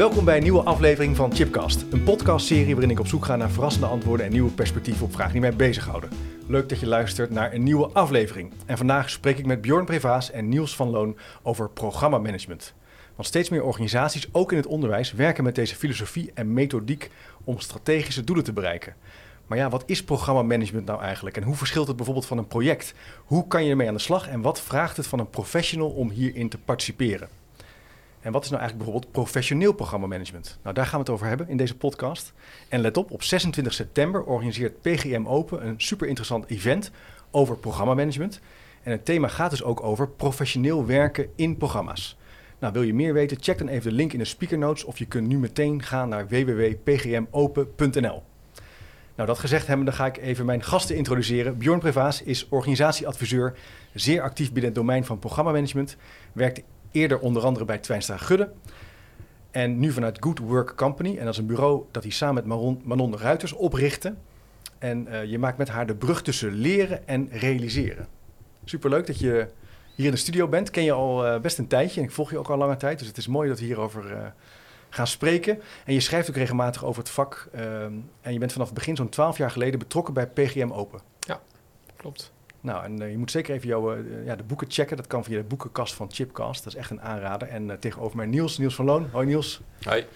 Welkom bij een nieuwe aflevering van Chipcast, een podcastserie waarin ik op zoek ga naar verrassende antwoorden en nieuwe perspectieven op vragen die mij bezighouden. Leuk dat je luistert naar een nieuwe aflevering. En vandaag spreek ik met Bjorn Prevaas en Niels van Loon over programmamanagement. Want steeds meer organisaties, ook in het onderwijs, werken met deze filosofie en methodiek om strategische doelen te bereiken. Maar ja, wat is programmamanagement nou eigenlijk? En hoe verschilt het bijvoorbeeld van een project? Hoe kan je ermee aan de slag en wat vraagt het van een professional om hierin te participeren? En wat is nou eigenlijk bijvoorbeeld professioneel programmamanagement? Nou, daar gaan we het over hebben in deze podcast. En let op, op 26 september organiseert PGM Open een super interessant event over programmamanagement. En het thema gaat dus ook over professioneel werken in programma's. Nou, wil je meer weten? Check dan even de link in de speaker notes of je kunt nu meteen gaan naar www.pgmopen.nl. Nou, dat gezegd hebben, dan ga ik even mijn gasten introduceren. Bjorn Prevaas is organisatieadviseur, zeer actief binnen het domein van programmamanagement. Werkt eerder onder andere bij Twijnstra Gudde. En nu vanuit Good Work Company. En dat is een bureau dat hij samen met Maron, Manon Ruiters oprichtte. En uh, je maakt met haar de brug tussen leren en realiseren. Superleuk dat je hier in de studio bent. Ken je al uh, best een tijdje en ik volg je ook al lange tijd. Dus het is mooi dat we hierover uh, gaan spreken. En je schrijft ook regelmatig over het vak. en je bent vanaf het begin, zo'n twaalf jaar geleden, betrokken bij PGM Open. Ja, klopt. Nou, en uh, je moet zeker even jouw, uh, ja, de boeken checken. Dat kan via de boekenkast van Chipcast. Dat is echt een aanrader. En uh, tegenover mij Niels, Niels van Loon. Hoi Niels. Hoi.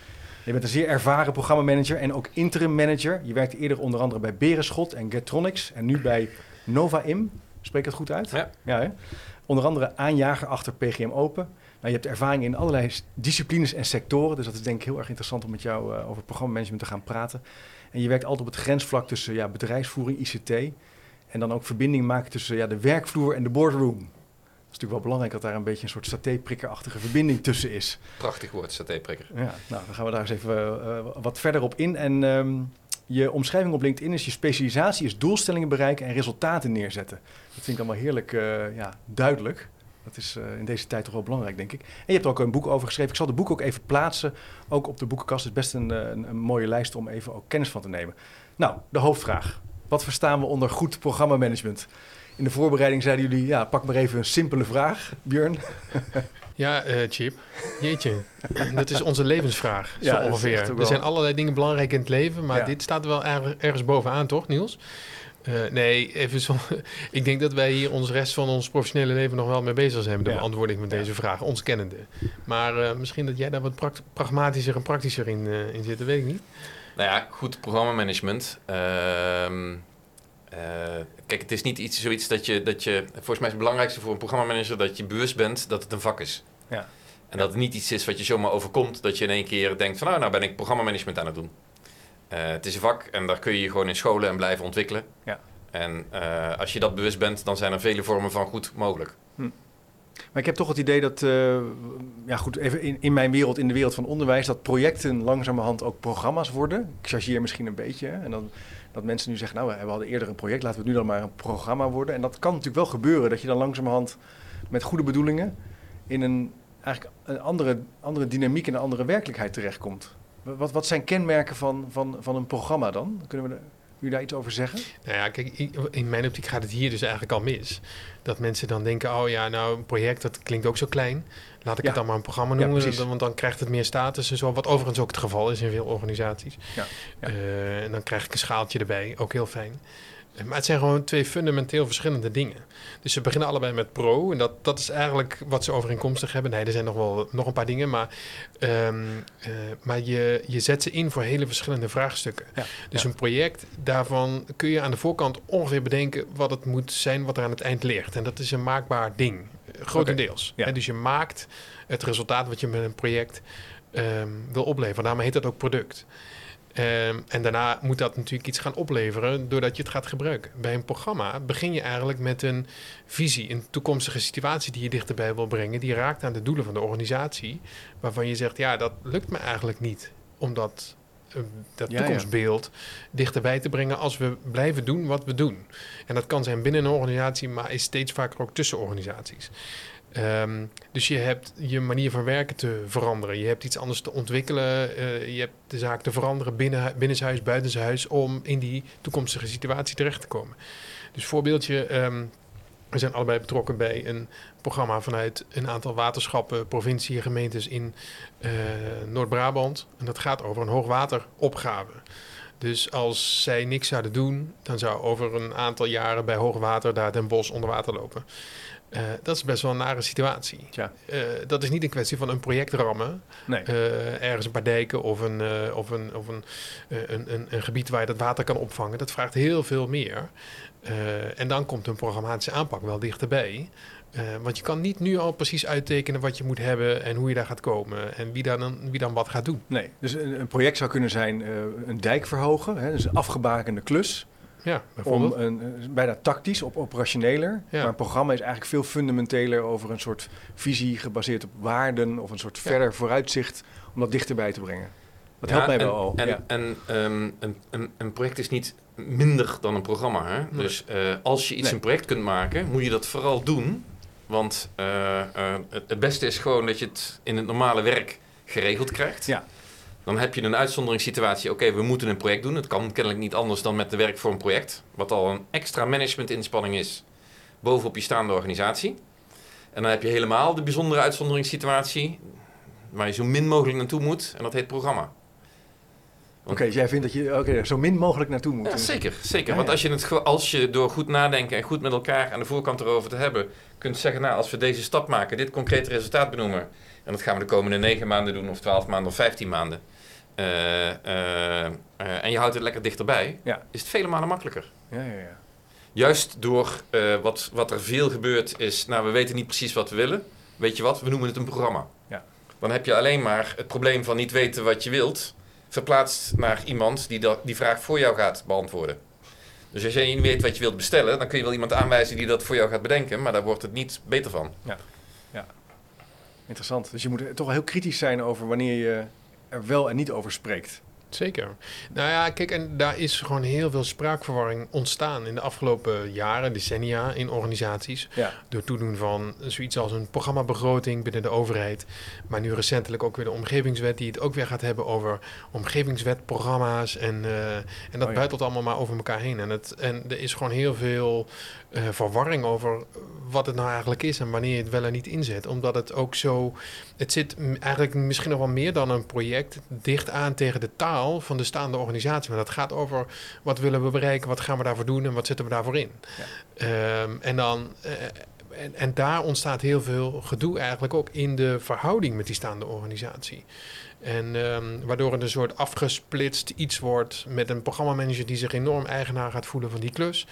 Je bent een zeer ervaren programmamanager en ook interim manager. Je werkte eerder onder andere bij Berenschot en Getronics. En nu bij Nova Im. Spreek het goed uit? Ja. ja hè? Onder andere aanjager achter PGM Open. Nou, je hebt ervaring in allerlei disciplines en sectoren. Dus dat is denk ik heel erg interessant om met jou over programmamanagement te gaan praten. En je werkt altijd op het grensvlak tussen ja, bedrijfsvoering, ICT... En dan ook verbinding maken tussen ja, de werkvloer en de boardroom. Het is natuurlijk wel belangrijk dat daar een beetje een soort satéprikkerachtige verbinding tussen is. Prachtig woord, satéprikker. Ja, nou, dan gaan we daar eens even uh, wat verder op in. En um, je omschrijving op LinkedIn is je specialisatie is doelstellingen bereiken en resultaten neerzetten. Dat vind ik allemaal heerlijk uh, ja, duidelijk. Dat is uh, in deze tijd toch wel belangrijk, denk ik. En je hebt er ook een boek over geschreven. Ik zal de boek ook even plaatsen, ook op de boekenkast. Het is best een, een, een mooie lijst om even ook kennis van te nemen. Nou, de hoofdvraag. Wat verstaan we onder goed programmamanagement? In de voorbereiding zeiden jullie, ja, pak maar even een simpele vraag, Björn. Ja, uh, Chip. Jeetje. dat is onze levensvraag, zo ja, ongeveer. Er zijn allerlei dingen belangrijk in het leven, maar ja. dit staat er wel er, ergens bovenaan, toch, Niels? Uh, nee, even zo. ik denk dat wij hier ons rest van ons professionele leven nog wel mee bezig zijn met de ja. beantwoording van deze vraag, ons kennende. Maar uh, misschien dat jij daar wat pragmatischer en praktischer in, in zit, dat weet ik niet. Nou ja, goed programmamanagement. Uh, uh, kijk, het is niet iets, zoiets dat je, dat je... Volgens mij is het belangrijkste voor een programmamanager dat je bewust bent dat het een vak is. Ja. En dat het niet iets is wat je zomaar overkomt. Dat je in één keer denkt van nou, nou ben ik programmamanagement aan het doen. Uh, het is een vak en daar kun je je gewoon in scholen en blijven ontwikkelen. Ja. En uh, als je dat bewust bent, dan zijn er vele vormen van goed mogelijk. Maar ik heb toch het idee dat, uh, ja goed, even in, in mijn wereld, in de wereld van onderwijs, dat projecten langzamerhand ook programma's worden. Ik chargeer misschien een beetje. En dan, dat mensen nu zeggen, nou, we hadden eerder een project, laten we het nu dan maar een programma worden. En dat kan natuurlijk wel gebeuren, dat je dan langzamerhand met goede bedoelingen in een eigenlijk een andere, andere dynamiek en een andere werkelijkheid terechtkomt. Wat, wat zijn kenmerken van, van, van een programma dan? Kunnen we u daar iets over zeggen? Nou ja, kijk, in mijn optiek gaat het hier dus eigenlijk al mis. Dat mensen dan denken, oh ja, nou een project, dat klinkt ook zo klein. Laat ik ja. het dan maar een programma noemen, ja, want dan krijgt het meer status en zo. Wat overigens ook het geval is in veel organisaties. Ja. Uh, en dan krijg ik een schaaltje erbij, ook heel fijn. Maar het zijn gewoon twee fundamenteel verschillende dingen. Dus ze beginnen allebei met pro. En dat, dat is eigenlijk wat ze overeenkomstig hebben. Nee, er zijn nog wel nog een paar dingen. Maar, um, uh, maar je, je zet ze in voor hele verschillende vraagstukken. Ja, dus ja. een project, daarvan kun je aan de voorkant ongeveer bedenken wat het moet zijn wat er aan het eind ligt. En dat is een maakbaar ding. Grotendeels. Okay, ja. Dus je maakt het resultaat wat je met een project um, wil opleveren. Daarmee heet dat ook product. Um, en daarna moet dat natuurlijk iets gaan opleveren doordat je het gaat gebruiken. Bij een programma begin je eigenlijk met een visie, een toekomstige situatie die je dichterbij wil brengen. Die raakt aan de doelen van de organisatie. Waarvan je zegt, ja, dat lukt me eigenlijk niet. Omdat dat Ja, toekomstbeeld dichterbij te brengen als we blijven doen wat we doen. En dat kan zijn binnen een organisatie, maar is steeds vaker ook tussen organisaties. Um, dus je hebt je manier van werken te veranderen. Je hebt iets anders te ontwikkelen. Uh, je hebt de zaak te veranderen binnen, binnenshuis, buitenshuis... om in die toekomstige situatie terecht te komen. Dus voorbeeldje... Um, We zijn allebei betrokken bij een programma vanuit een aantal waterschappen, provincie en gemeentes in uh, Noord-Brabant. En dat gaat over een hoogwateropgave. Dus als zij niks zouden doen, dan zou over een aantal jaren bij hoogwater daar Den Bosch onder water lopen. Uh, dat is best wel een nare situatie. Ja. Uh, dat is niet een kwestie van een project rammen. Nee. Uh, ergens een paar dijken of, een, of, een, of een, een, een, een, gebied waar je dat water kan opvangen. Dat vraagt heel veel meer. en dan komt een programmatische aanpak wel dichterbij. want je kan niet nu al precies uittekenen wat je moet hebben en hoe je daar gaat komen en wie dan, wie dan wat gaat doen. Nee, dus een, een project zou kunnen zijn een dijk verhogen, hè, dus een afgebakende klus. Ja, om een, bijna tactisch, op operationeler. Ja. Maar een programma is eigenlijk veel fundamenteler over een soort visie gebaseerd op waarden of een soort verder vooruitzicht om dat dichterbij te brengen. Dat helpt mij en, wel al. En, ja. en um, een, een, een, project is niet minder dan een programma. Hè? Nee. Dus uh, als je iets Nee. een project kunt maken, moet je dat vooral doen. Want uh, uh, het, het beste is gewoon dat je het in het normale werk geregeld krijgt. Ja. Dan heb je een uitzonderingssituatie. Oké, okay, we moeten een project doen. Het kan kennelijk niet anders dan met de werk voor een project. Wat al een extra managementinspanning is bovenop je staande organisatie. En dan heb je helemaal de bijzondere uitzonderingssituatie. Waar je zo min mogelijk naartoe moet. En dat heet programma. Oké, okay, dus jij vindt dat je okay, zo min mogelijk naartoe moet. Ja, zeker. zeker. Want als je, het, als je door goed nadenken en goed met elkaar aan de voorkant erover te hebben... kunt zeggen, nou, als we deze stap maken, dit concrete resultaat benoemen... en dat gaan we de komende negen maanden doen, of twaalf maanden, of vijftien maanden... Uh, uh, uh, en je houdt het lekker dichterbij, ja. is het vele malen makkelijker. Ja, ja, ja. Juist door eh, wat, wat er veel gebeurt is, nou we weten niet precies wat we willen. Weet je wat, we noemen het een programma. Ja. Dan heb je alleen maar het probleem van niet weten wat je wilt, verplaatst naar iemand die dat, die vraag voor jou gaat beantwoorden. Dus als jij niet weet wat je wilt bestellen, dan kun je wel iemand aanwijzen die dat voor jou gaat bedenken, maar daar wordt het niet beter van. Ja, ja. interessant. Dus je moet toch wel heel kritisch zijn over wanneer je er wel en niet over spreekt. Zeker. Nou ja, kijk, en daar is gewoon heel veel spraakverwarring ontstaan in de afgelopen jaren, decennia in organisaties. Ja. Door toedoen van zoiets als een programmabegroting binnen de overheid. Maar nu recentelijk ook weer de omgevingswet, die het ook weer gaat hebben over omgevingswetprogramma's. En, uh, en dat Oh ja. buitelt allemaal maar over elkaar heen. En, het, en er is gewoon heel veel uh, verwarring over wat het nou eigenlijk is en wanneer je het wel en niet inzet. Omdat het ook zo. Het zit eigenlijk misschien nog wel meer dan een project dicht aan tegen de taal van de staande organisatie. Maar dat gaat over wat willen we bereiken, wat gaan we daarvoor doen en wat zetten we daarvoor in. Ja. Um, en dan. Uh, en, en, daar ontstaat heel veel gedoe eigenlijk ook in de verhouding met die staande organisatie. En um, waardoor het een soort afgesplitst iets wordt met een programmamanager die zich enorm eigenaar gaat voelen van die klus.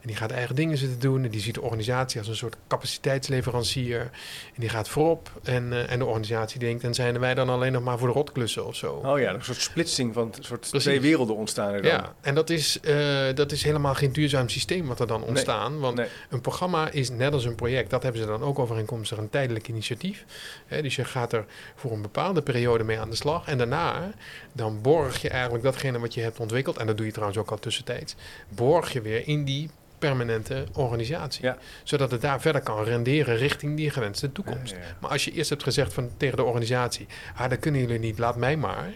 En die gaat eigen dingen zitten doen. En die ziet de organisatie als een soort capaciteitsleverancier. En die gaat voorop. En, uh, en de organisatie denkt, en zijn wij dan alleen nog maar voor de rotklussen of zo. Oh ja, een soort splitsing van een soort Precies. twee werelden ontstaan er dan. Ja, en dat is, uh, dat is helemaal geen duurzaam systeem wat er dan ontstaan. Nee. Want nee. een programma is net als een project. Dat hebben ze dan ook overeenkomstig een tijdelijk initiatief. He, dus je gaat er voor een bepaalde periode mee aan de slag. En daarna, dan borg je eigenlijk datgene wat je hebt ontwikkeld. En dat doe je trouwens ook al tussentijds. Borg je weer in die permanente organisatie. Ja. Zodat het daar verder kan renderen richting die gewenste toekomst. Ja, ja, ja. Maar als je eerst hebt gezegd van, tegen de organisatie... ah, dat kunnen jullie niet, laat mij maar.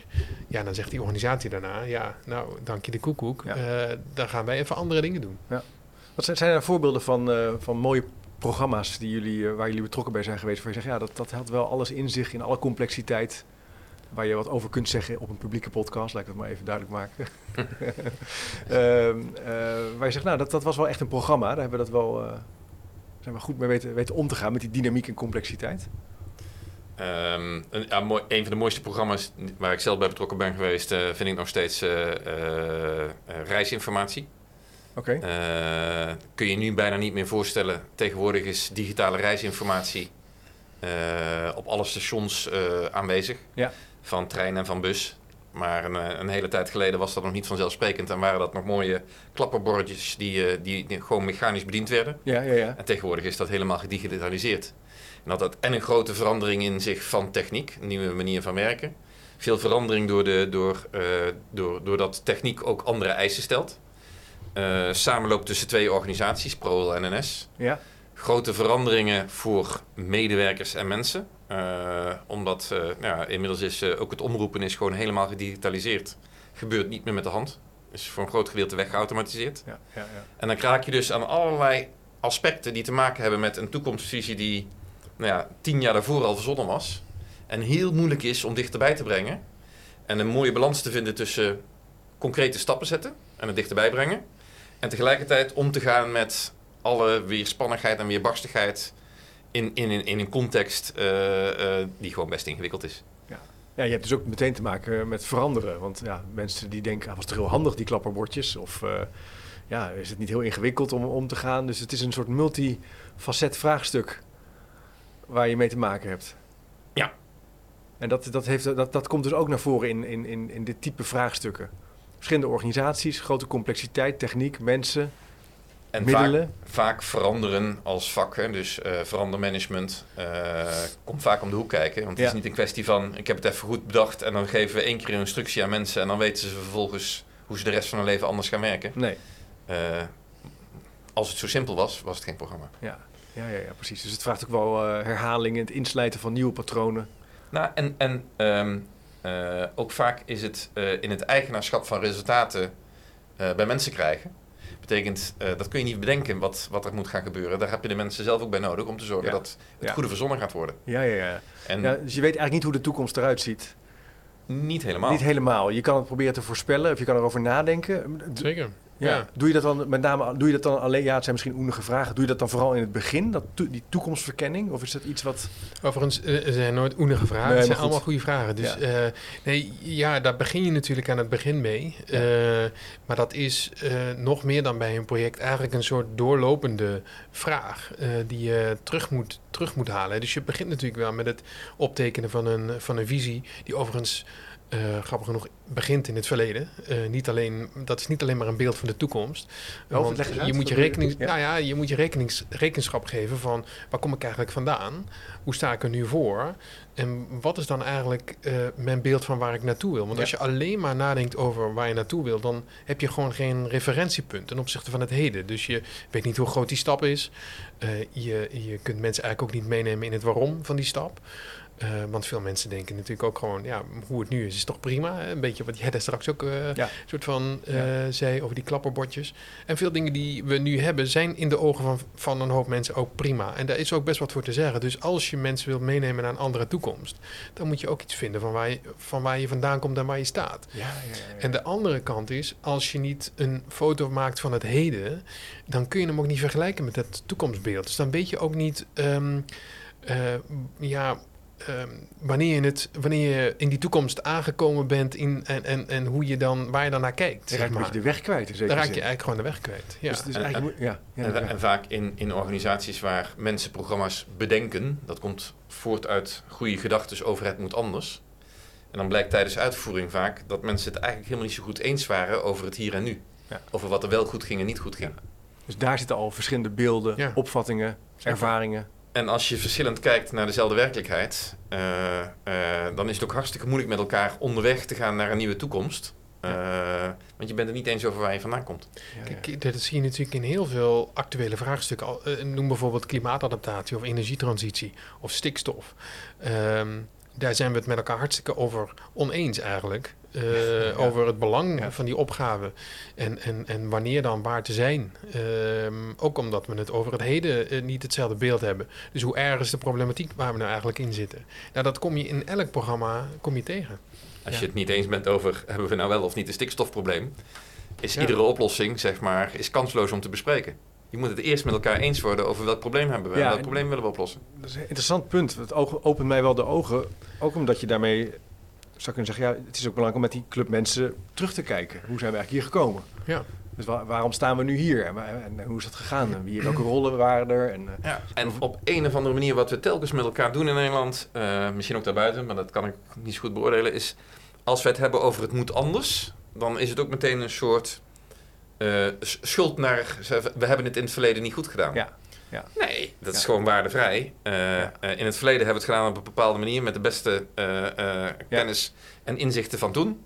Ja, dan zegt die organisatie daarna... ja, nou, dank je de koekoek. Uh, dan gaan wij even andere dingen doen. Wat zijn, zijn er voorbeelden van, uh, van mooie programma's die jullie, uh, waar jullie betrokken bij zijn geweest... waar je zegt, ja, dat, dat had wel alles in zich, in alle complexiteit... waar je wat over kunt zeggen op een publieke podcast, laat ik dat maar even duidelijk maken. uh, uh, waar je zegt, nou, dat, dat was wel echt een programma. Daar hebben we dat wel, uh, zijn we goed mee weten, weten om te gaan met die dynamiek en complexiteit. Um, een, ja, mooi, een van de mooiste programma's waar ik zelf bij betrokken ben geweest, uh, vind ik nog steeds reisinformatie. Oké. Okay. kun je nu bijna niet meer voorstellen. Tegenwoordig is digitale reisinformatie op alle stations aanwezig. Ja van trein en van bus. Maar een, een, hele tijd geleden was dat nog niet vanzelfsprekend. En waren dat nog mooie klapperbordjes die, die, die gewoon mechanisch bediend werden. Ja, ja, ja. En tegenwoordig is dat helemaal gedigitaliseerd. En dat had en een grote verandering in zich van techniek, een nieuwe manier van werken. Veel verandering door de, door, uh, door, doordat techniek ook andere eisen stelt. Uh, samenloop tussen twee organisaties, ProRail en NS. Ja. Grote veranderingen voor medewerkers en mensen. Uh, omdat uh, ja, inmiddels is uh, ook het omroepen is gewoon helemaal gedigitaliseerd. Gebeurt niet meer met de hand. Is voor een groot gedeelte weggeautomatiseerd. Ja, ja, ja. En dan raak je dus aan allerlei aspecten die te maken hebben met een toekomstvisie die nou ja, tien jaar daarvoor al verzonnen was. En heel moeilijk is om dichterbij te brengen. En een mooie balans te vinden tussen concrete stappen zetten en het dichterbij brengen. En tegelijkertijd om te gaan met alle weerspannigheid en weerbarstigheid in, in, in, in een context eh, eh, die gewoon best ingewikkeld is. Ja, je hebt dus ook meteen te maken met veranderen. Want ja, mensen die denken, ah, was het heel handig die klapperbordjes? Of eh, ja, is het niet heel ingewikkeld om om te gaan? Dus het is een soort multifacet vraagstuk waar je mee te maken hebt. Ja. En dat, dat, heeft, dat, dat komt dus ook naar voren in, in, in, in dit type vraagstukken. Verschillende organisaties, grote complexiteit, techniek, mensen, En vaak, middelen. vaak veranderen als vak, hè, dus eh verandermanagement, eh, komt vaak om de hoek kijken. Want het Ja. is niet een kwestie van, ik heb het even goed bedacht en dan geven we één keer een instructie aan mensen en dan weten ze vervolgens hoe ze de rest van hun leven anders gaan werken. Nee, Eh, als het zo simpel was, was het geen programma. ja. Ja, ja, ja, precies. Dus het vraagt ook wel eh, herhaling en het inslijten van nieuwe patronen. Nou, en, en ehm, eh, ook vaak is het in het eigenaarschap van resultaten bij mensen krijgen. Betekent, eh, dat kun je niet bedenken wat, wat er moet gaan gebeuren. Daar heb je de mensen zelf ook bij nodig om te zorgen Ja. dat het Ja. goede verzonnen gaat worden. Ja, ja, ja. En ja. Dus je weet eigenlijk niet hoe de toekomst eruit ziet. niet helemaal. Niet helemaal. Je kan het proberen te voorspellen of je kan erover nadenken. Zeker. Ja. Doe je dat dan met name, doe je dat dan alleen, ja, het zijn misschien oenige vragen. Doe je dat dan vooral in het begin, dat to- die toekomstverkenning? Of is dat iets wat. Overigens, eh, er zijn nooit oenige vragen. Nee, het zijn goed. allemaal goede vragen. Dus Ja. ja. nee, ja, daar begin je natuurlijk aan het begin mee. Ja. Eh, maar dat is eh, nog meer dan bij een project eigenlijk een soort doorlopende vraag eh, die je terug moet, terug moet halen. Dus je begint natuurlijk wel met het optekenen van een, van een visie, die overigens. Eh, grappig genoeg begint in het verleden. Eh, niet alleen, dat is niet alleen maar een beeld van de toekomst. Want uit, je moet je, rekening, Ja. nou ja, je moet je rekenings, rekenschap geven van waar kom ik eigenlijk vandaan? Hoe sta ik er nu voor? En wat is dan eigenlijk eh, mijn beeld van waar ik naartoe wil? Want Ja. als je alleen maar nadenkt over waar je naartoe wil, dan heb je gewoon geen referentiepunt ten opzichte van het heden. Dus je weet niet hoe groot die stap is. Je, je kunt mensen eigenlijk ook niet meenemen in het waarom van die stap. Eh, want veel mensen denken natuurlijk ook gewoon, ja, hoe het nu is, is toch prima. Een beetje wat jij daar straks ook Ja. soort van eh, Ja. zei over die klapperbordjes. En veel dingen die we nu hebben, zijn in de ogen van, van een hoop mensen ook prima. En daar is ook best wat voor te zeggen. Dus als je mensen wilt meenemen naar een andere toekomst, dan moet je ook iets vinden van waar je, van waar je vandaan komt en waar je staat. Ja. En de andere kant is, als je niet een foto maakt van het heden, dan kun je hem ook niet vergelijken met het toekomstbeeld. Dus dan weet je ook niet, ehm, eh, ja, ehm, wanneer, je het, wanneer je in die toekomst aangekomen bent in, en, en, en hoe je dan, waar je dan naar kijkt. je een maar. beetje de weg kwijt. Dan raak zin. je eigenlijk gewoon de weg kwijt. Ja. Dus, dus En- eigenlijk ja, ja, en, ja. en vaak in, in organisaties waar mensen programma's bedenken, dat komt voort uit goede gedachten over het moet anders. En dan blijkt tijdens uitvoering vaak dat mensen het eigenlijk helemaal niet zo goed eens waren over het hier en nu. Ja. Over wat er wel goed ging en niet goed ging. Dus daar zitten al verschillende beelden, Ja. opvattingen, ervaringen. En als je verschillend kijkt naar dezelfde werkelijkheid, eh, eh, dan is het ook hartstikke moeilijk met elkaar onderweg te gaan naar een nieuwe toekomst. Eh, want je bent het niet eens over waar je vandaan komt. Ja, ja. Kijk, dat zie je natuurlijk in heel veel actuele vraagstukken. Al, Noem bijvoorbeeld klimaatadaptatie of energietransitie of stikstof. Ehm, daar zijn we het met elkaar hartstikke over oneens eigenlijk. Eh, Over het belang Ja. van die opgave en, en, en wanneer dan waar te zijn. Ehm, ook omdat we het over het heden eh, niet hetzelfde beeld hebben. Dus hoe erg is de problematiek waar we nou eigenlijk in zitten? Nou, dat kom je in elk programma kom je tegen. Als Ja. je het niet eens bent over hebben we nou wel of niet een stikstofprobleem, is Ja. iedere oplossing zeg maar, is kansloos om te bespreken. Je moet het eerst met elkaar eens worden over welk probleem hebben we Ja, en welk probleem willen we oplossen. Dat is een interessant punt. Het opent mij wel de ogen. Ook omdat je daarmee zou kunnen zeggen... Ja, het is ook belangrijk om met die club mensen terug te kijken. Hoe zijn we eigenlijk hier gekomen? Ja. Dus wa- waarom staan we nu hier? En, hoe is dat gegaan? En wie, welke rollen waren er? En, eh, Ja. En op een of andere manier wat we telkens met elkaar doen in Nederland, eh, misschien ook daarbuiten, maar dat kan ik niet zo goed beoordelen, is als we het hebben over het moet anders, dan is het ook meteen een soort eh, s- schuld naar we hebben het in het verleden niet goed gedaan. Ja, ja. Nee, dat is Ja. gewoon waardevrij. Eh, Ja. eh, in het verleden hebben we het gedaan op een bepaalde manier met de beste eh, eh, kennis en inzichten van toen.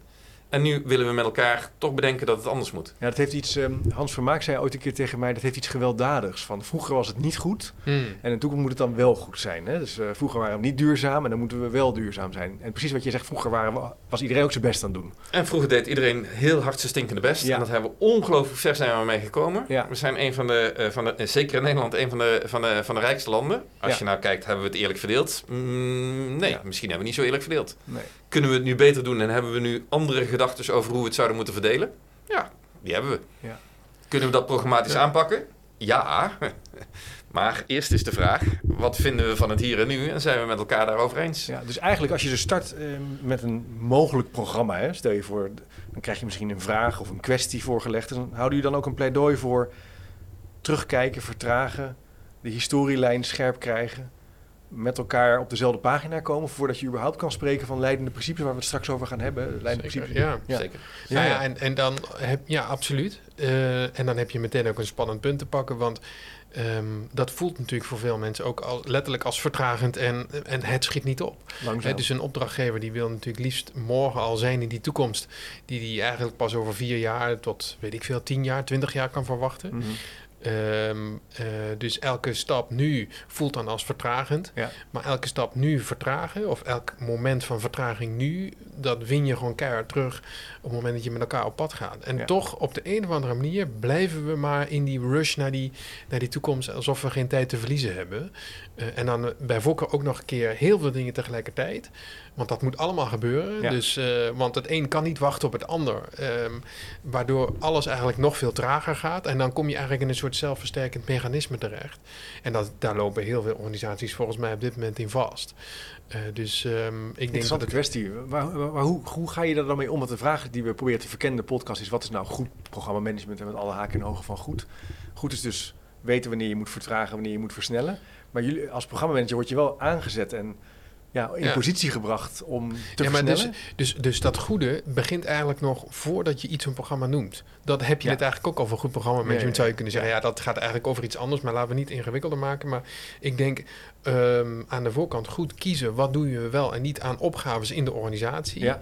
En nu willen we met elkaar toch bedenken dat het anders moet. Ja, dat heeft iets, ehm, Hans Vermaak zei ooit een keer tegen mij, dat heeft iets gewelddadigs. Van vroeger was het niet goed Hmm. en in de toekomst moet het dan wel goed zijn. Hè? Dus eh, vroeger waren we niet duurzaam en dan moeten we wel duurzaam zijn. En precies wat je zegt, vroeger waren we, was iedereen ook zijn best aan het doen. En vroeger deed iedereen heel hard zijn stinkende best. Ja. En dat hebben we ongelooflijk ver zijn we mee gekomen. Ja. We zijn een van de, eh, van de, eh, zeker in Nederland, een van de, van de, van de rijkste landen. Als Ja. je nou kijkt, hebben we het eerlijk verdeeld? Mm, nee, misschien hebben we niet zo eerlijk verdeeld. Nee. Kunnen we het nu beter doen en hebben we nu andere gedachten over hoe we het zouden moeten verdelen? Ja, die hebben we. Ja. Kunnen we dat programmatisch Ja. aanpakken? Ja. Maar eerst is de vraag, wat vinden we van het hier en nu? En zijn we met elkaar daarover eens? Ja, dus eigenlijk als je dus start eh, met een mogelijk programma, hè, stel je voor, dan krijg je misschien een vraag of een kwestie voorgelegd. Dan houden jullie dan ook een pleidooi voor terugkijken, vertragen, de historielijn scherp krijgen, met elkaar op dezelfde pagina komen voordat je überhaupt kan spreken van leidende principes waar we het straks over gaan hebben. Leidende Zeker, principes. ja. Ja. Zeker. Ja, ja. en, en dan heb ja, absoluut. Eh, en dan heb je meteen ook een spannend punt te pakken. Want ehm, dat voelt natuurlijk voor veel mensen ook al, letterlijk als vertragend en, en het schiet niet op. Langzaam. Hè, dus een opdrachtgever die wil natuurlijk liefst morgen al zijn in die toekomst. Die die eigenlijk pas over vier jaar tot, weet ik veel, tien jaar, twintig jaar kan verwachten. Mhm. Ehm, eh, dus elke stap nu voelt dan als vertragend. Ja. Maar elke stap nu vertragen, of elk moment van vertraging nu, dat win je gewoon keihard terug op het moment dat je met elkaar op pad gaat. En Ja. toch op de een of andere manier blijven we maar in die rush naar die, naar die toekomst, alsof we geen tijd te verliezen hebben. Eh, en dan eh, bij Fokker ook nog een keer heel veel dingen tegelijkertijd. Want dat moet allemaal gebeuren. Ja. Dus, eh, want het een kan niet wachten op het ander. Ehm, waardoor alles eigenlijk nog veel trager gaat. En dan kom je eigenlijk in een soort zelfversterkend mechanisme terecht. En dat, daar lopen heel veel organisaties volgens mij op dit moment in vast. Eh, dus ehm, ik denk dat Interessante het... kwestie. Maar- maar hoe, hoe ga je daar dan mee om? Want de vraag die we proberen te verkennen in de podcast is... wat is nou goed programmamanagement en met alle haken en ogen van goed? Goed is dus weten wanneer je moet vertragen, wanneer je moet versnellen. Maar jullie, als programmamanager word je wel aangezet en ja, in Ja. positie gebracht om te Ja, maar versnellen. dus, dus, dus dat goede begint eigenlijk nog voordat je iets een programma noemt. Dat heb je Ja. het eigenlijk ook over goed programma-management, Ja, ja, zou je kunnen zeggen. Ja. dat gaat eigenlijk over iets anders, maar laten we niet ingewikkelder maken. Maar ik denk ehm, aan de voorkant goed kiezen. Wat doe je wel en niet aan opgaves in de organisatie. Ja.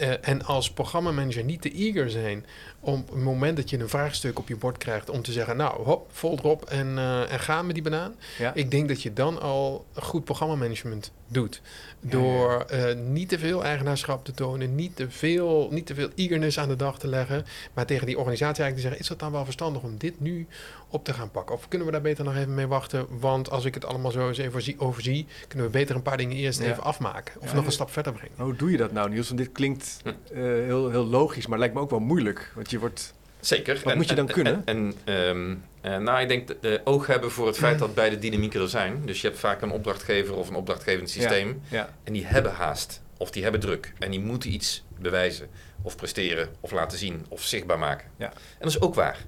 Eh, en als programmamanager niet te eager zijn om op het moment dat je een vraagstuk op je bord krijgt om te zeggen, nou hop, vol erop en, eh, en ga met die banaan. Ja. Ik denk dat je dan al goed programmamanagement doet. Door eh, niet te veel eigenaarschap te tonen, niet te, veel, niet te veel eagerness aan de dag te leggen. Maar tegen die organisatie eigenlijk te zeggen, is het dan wel verstandig om dit nu op te gaan pakken? Of kunnen we daar beter nog even mee wachten? Want als ik het allemaal zo eens even overzie, overzie kunnen we beter een paar dingen eerst Ja. even afmaken. Of Ja, nog een stap verder brengen. Hoe doe je dat nou, Niels? Want dit klinkt Hm. eh, heel, heel logisch, maar lijkt me ook wel moeilijk. Want je wordt... Zeker. Wat moet je dan kunnen? En, en, ehm, eh, nou, ik denk dat de oog hebben voor het feit dat beide dynamieken er zijn. Dus je hebt vaak een opdrachtgever of een opdrachtgevend systeem. Ja, En die hebben haast. Of die hebben druk. En die moeten iets bewijzen. Of presteren. Of laten zien. Of zichtbaar maken. Ja. En dat is ook waar.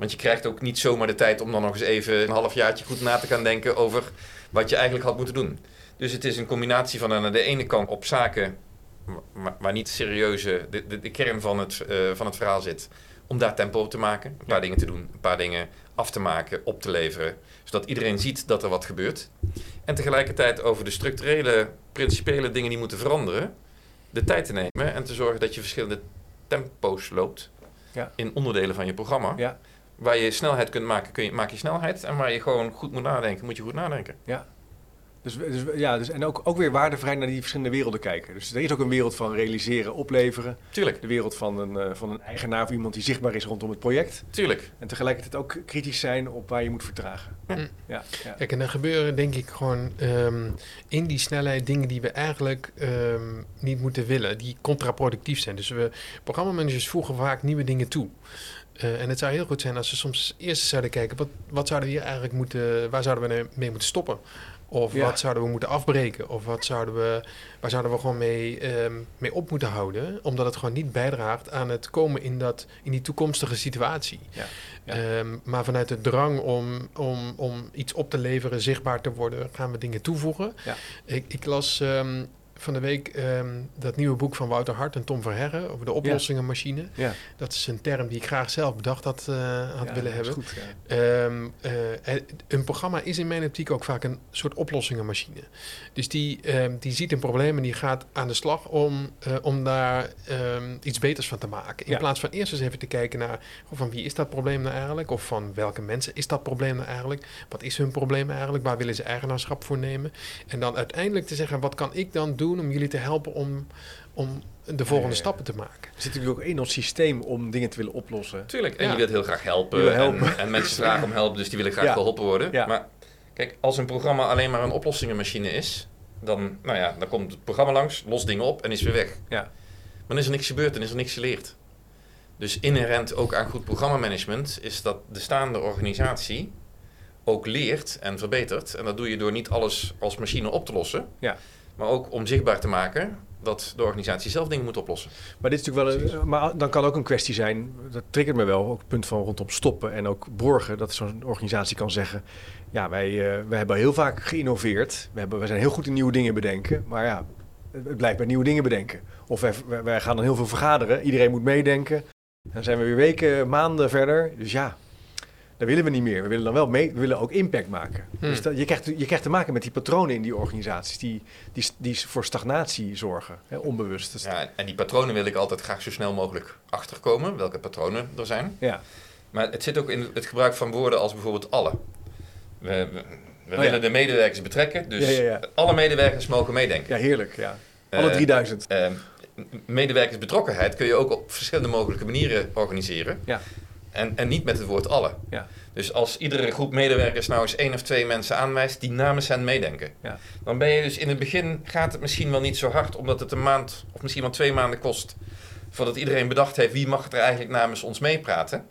Want je krijgt ook niet zomaar de tijd om dan nog eens even een halfjaartje goed na te gaan denken over wat je eigenlijk had moeten doen. Dus het is een combinatie van aan de ene kant op zaken waar, niet serieuze, de, de, de kern van het, eh, van het verhaal zit, om daar tempo op te maken. Een paar Ja. dingen te doen, een paar dingen af te maken, op te leveren. Zodat iedereen ziet dat er wat gebeurt. En tegelijkertijd over de structurele, principiële dingen die moeten veranderen, de tijd te nemen en te zorgen dat je verschillende tempo's loopt Ja. in onderdelen van je programma. ja, Waar je snelheid kunt maken, kun je, maak je snelheid. En waar je gewoon goed moet nadenken, moet je goed nadenken. ja. Dus, dus, ja, dus, en ook, ook weer waardevrij naar die verschillende werelden kijken. Dus er is ook een wereld van realiseren, opleveren. Tuurlijk, De wereld van een, eh, van een eigenaar of iemand die zichtbaar is rondom het project. tuurlijk. En tegelijkertijd ook kritisch zijn op waar je moet vertragen. Ja. Ja, ja. Kijk, en er gebeuren denk ik gewoon ehm, in die snelheid dingen die we eigenlijk ehm, niet moeten willen, die contraproductief zijn. Dus we, programmamanagers voegen vaak nieuwe dingen toe. Eh, en het zou heel goed zijn als ze soms eerst zouden kijken, wat, wat zouden we hier eigenlijk moeten, waar zouden we mee moeten stoppen? Of Ja. wat zouden we moeten afbreken? Of wat zouden we, waar zouden we gewoon mee, ehm, mee op moeten houden? Omdat het gewoon niet bijdraagt aan het komen in, dat, in die toekomstige situatie. Ja. Ja. Ehm, maar vanuit de drang om, om, om iets op te leveren, zichtbaar te worden, gaan we dingen toevoegen. Ja. Ik, ik las ehm, van de week ehm, dat nieuwe boek van Wouter Hart en Tom Verherre over de oplossingenmachine. Ja. Dat is een term die ik graag zelf bedacht had, eh, had Ja, willen hebben. goed, ja. Ehm, eh, een programma is in mijn optiek ook vaak een soort oplossingenmachine. Dus die, ehm, die ziet een probleem en die gaat aan de slag om, eh, om daar iets beters van te maken. In plaats van eerst eens even te kijken naar goh, van wie is dat probleem nou eigenlijk? Of van welke mensen is dat probleem nou eigenlijk? Wat is hun probleem eigenlijk? Waar willen ze eigenaarschap voor nemen? En dan uiteindelijk te zeggen, wat kan ik dan doen om jullie te helpen om, om de volgende ja, ja. stappen te maken? Er zit natuurlijk ook in ons systeem om dingen te willen oplossen. Tuurlijk, en Ja. je wilt heel graag helpen. En, en mensen vragen om hulp, dus die willen graag Ja. geholpen worden. Ja. Maar kijk, als een programma alleen maar een oplossingenmachine is, dan, nou ja, dan komt het programma langs, lost dingen op en is weer weg. Ja. Maar dan is er niks gebeurd en is er niks geleerd. Dus inherent ook aan goed programmamanagement is dat de staande organisatie ook leert en verbetert. En dat doe je door niet alles als machine op te lossen, Ja. Maar ook om zichtbaar te maken dat de organisatie zelf dingen moet oplossen. Maar dit is natuurlijk wel een, maar dan kan ook een kwestie zijn, dat triggert me wel, ook het punt van rondom stoppen en ook borgen, dat zo'n organisatie kan zeggen, ja, wij, eh, wij hebben heel vaak geïnnoveerd, we, hebben, we zijn heel goed in nieuwe dingen bedenken, maar ja, het blijft bij nieuwe dingen bedenken. Of wij- wij gaan dan heel veel vergaderen, iedereen moet meedenken, dan zijn we weer weken, maanden verder, dus ja, dat willen we niet meer. We willen dan wel mee, we willen ook impact maken. Hmm. Dus dat, je, krijgt, je krijgt te maken met die patronen in die organisaties, die, die, die voor stagnatie zorgen, hè, onbewust. Dus- Ja, en die patronen wil ik altijd graag zo snel mogelijk achterkomen, welke patronen er zijn. ja. Maar het zit ook in het gebruik van woorden als bijvoorbeeld alle. We, we, we ja. willen de medewerkers betrekken, dus Ja, ja, ja. alle medewerkers mogen meedenken. Ja, heerlijk. Ja. Alle Eh, 3000. eh, medewerkersbetrokkenheid kun je ook op verschillende mogelijke manieren organiseren. Ja. En, en niet met het woord alle. Ja. Dus als iedere groep medewerkers nou eens één of twee mensen aanwijst die namens hen meedenken. Ja. Dan ben je dus in het begin gaat het misschien wel niet zo hard, omdat het een maand of misschien wel twee maanden kost. Voordat iedereen bedacht heeft wie mag er eigenlijk namens ons meepraten.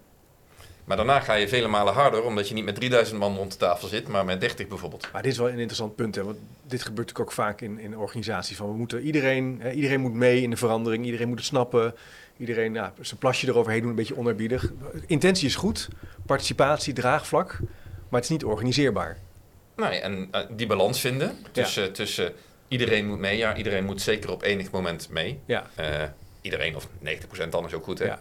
Maar daarna ga je vele malen harder, omdat je niet met 3000 man rond de tafel zit, maar met 30 bijvoorbeeld. Maar dit is wel een interessant punt. Hè? Want dit gebeurt natuurlijk ook vaak in, in organisaties. Van we moeten iedereen, hè, iedereen moet mee in de verandering. Iedereen moet het snappen. Iedereen ja, zijn plasje eroverheen doen, een beetje onerbiedig. Intentie is goed. Participatie, draagvlak. Maar het is niet organiseerbaar. Nee, en eh, die balans vinden tussen, tussen iedereen moet mee. Ja, iedereen moet zeker op enig moment mee. Ja. Eh, iedereen of 90% dan is ook goed. Hè? Ja,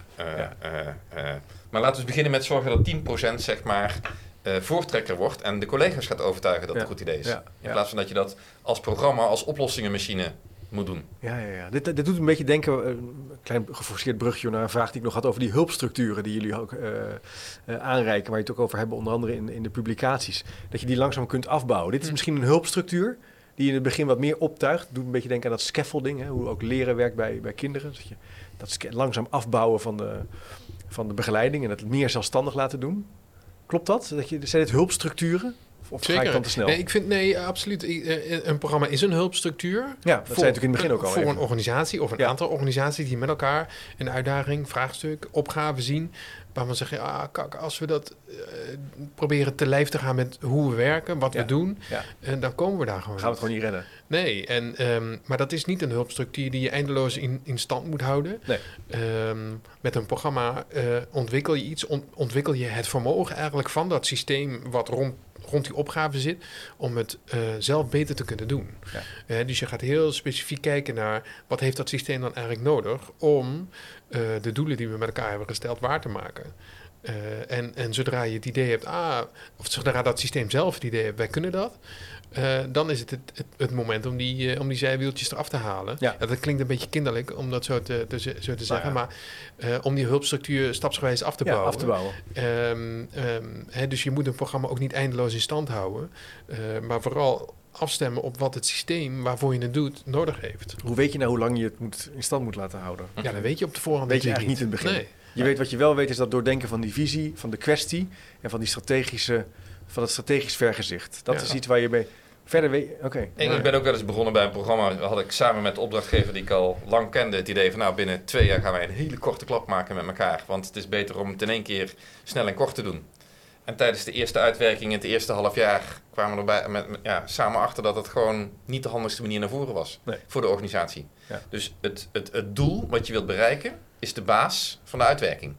Eh, maar laten we beginnen met zorgen dat 10% zeg maar voortrekker wordt en de collega's gaat overtuigen dat het een goed idee is. In plaats van dat je dat als programma, als oplossingenmachine moet doen. Ja, ja, ja. Dit, dit doet een beetje denken, eh, een klein geforceerd brugje naar een vraag die ik nog had over die hulpstructuren die jullie ook eh, aanreiken, waar je het ook over hebben, onder andere in, in de publicaties. Dat je die langzaam kunt afbouwen. Dit is Hm. misschien een hulpstructuur die in het begin wat meer optuigt. Doet een beetje denken aan dat scaffolding, hè, hoe ook leren werkt bij, bij kinderen. Dat je dat langzaam afbouwen van de, van de begeleiding en het meer zelfstandig laten doen. Klopt dat? dat je, zijn dit hulpstructuren? Of, ga ik dan te snel? Nee, ik vind, nee, absoluut. Ik, eh, Een programma is een hulpstructuur. ja, dat zei je natuurlijk in het begin ook al Voor even. een organisatie of een Ja. aantal organisaties die met elkaar een uitdaging, vraagstuk, opgave zien. Waarvan ze zeggen, ah, kijk, als we dat eh, proberen te lijf te gaan met hoe we werken, wat Ja. we doen, Ja. en dan komen we daar gewoon. Gaan we het gewoon niet redden. Nee, en, ehm, maar dat is niet een hulpstructuur die je eindeloos in, in stand moet houden. Nee. Ehm, met een programma eh, ontwikkel je iets, ont- ontwikkel je het vermogen eigenlijk van dat systeem wat rond, rond die opgave zit, om het eh, zelf beter te kunnen doen. Ja. Eh, dus je gaat heel specifiek kijken naar wat heeft dat systeem dan eigenlijk nodig om eh, de doelen die we met elkaar hebben gesteld waar te maken. En, en zodra je het idee hebt, ah, of zodra dat systeem zelf het idee heeft, wij kunnen dat, eh, dan is het het, het, het moment om die, eh, om die zijwieltjes eraf te halen. Ja. dat klinkt een beetje kinderlijk om dat zo te, te, zo te zeggen, ja. maar eh, om die hulpstructuur stapsgewijs af te Ja, bouwen. af te bouwen. Ehm, ehm, hè, dus je moet een programma ook niet eindeloos in stand houden, maar vooral afstemmen op wat het systeem waarvoor je het doet nodig heeft. Hoe weet je nou hoe lang je het moet, in stand moet laten houden? Ja, dat weet je op de voorhand Weet je eigenlijk niet in het begin. Nee. Je weet wat je wel weet is dat doordenken van die visie, van de kwestie en van die strategische, van het strategisch vergezicht. Dat Ja. is iets waar je mee verder weet. Oké. En ik ben ook wel eens begonnen bij een programma. Had ik samen met de opdrachtgever die ik al lang kende het idee van nou binnen twee jaar gaan wij een hele korte klap maken met elkaar. Want het is beter om het in één keer snel en kort te doen. En tijdens de eerste uitwerking in het eerste half jaar kwamen we erbij met, met- ja, samen achter dat het gewoon niet de handigste manier naar voren was Nee. voor de organisatie. Ja. Dus het, het, het doel wat je wilt bereiken is de baas van de uitwerking.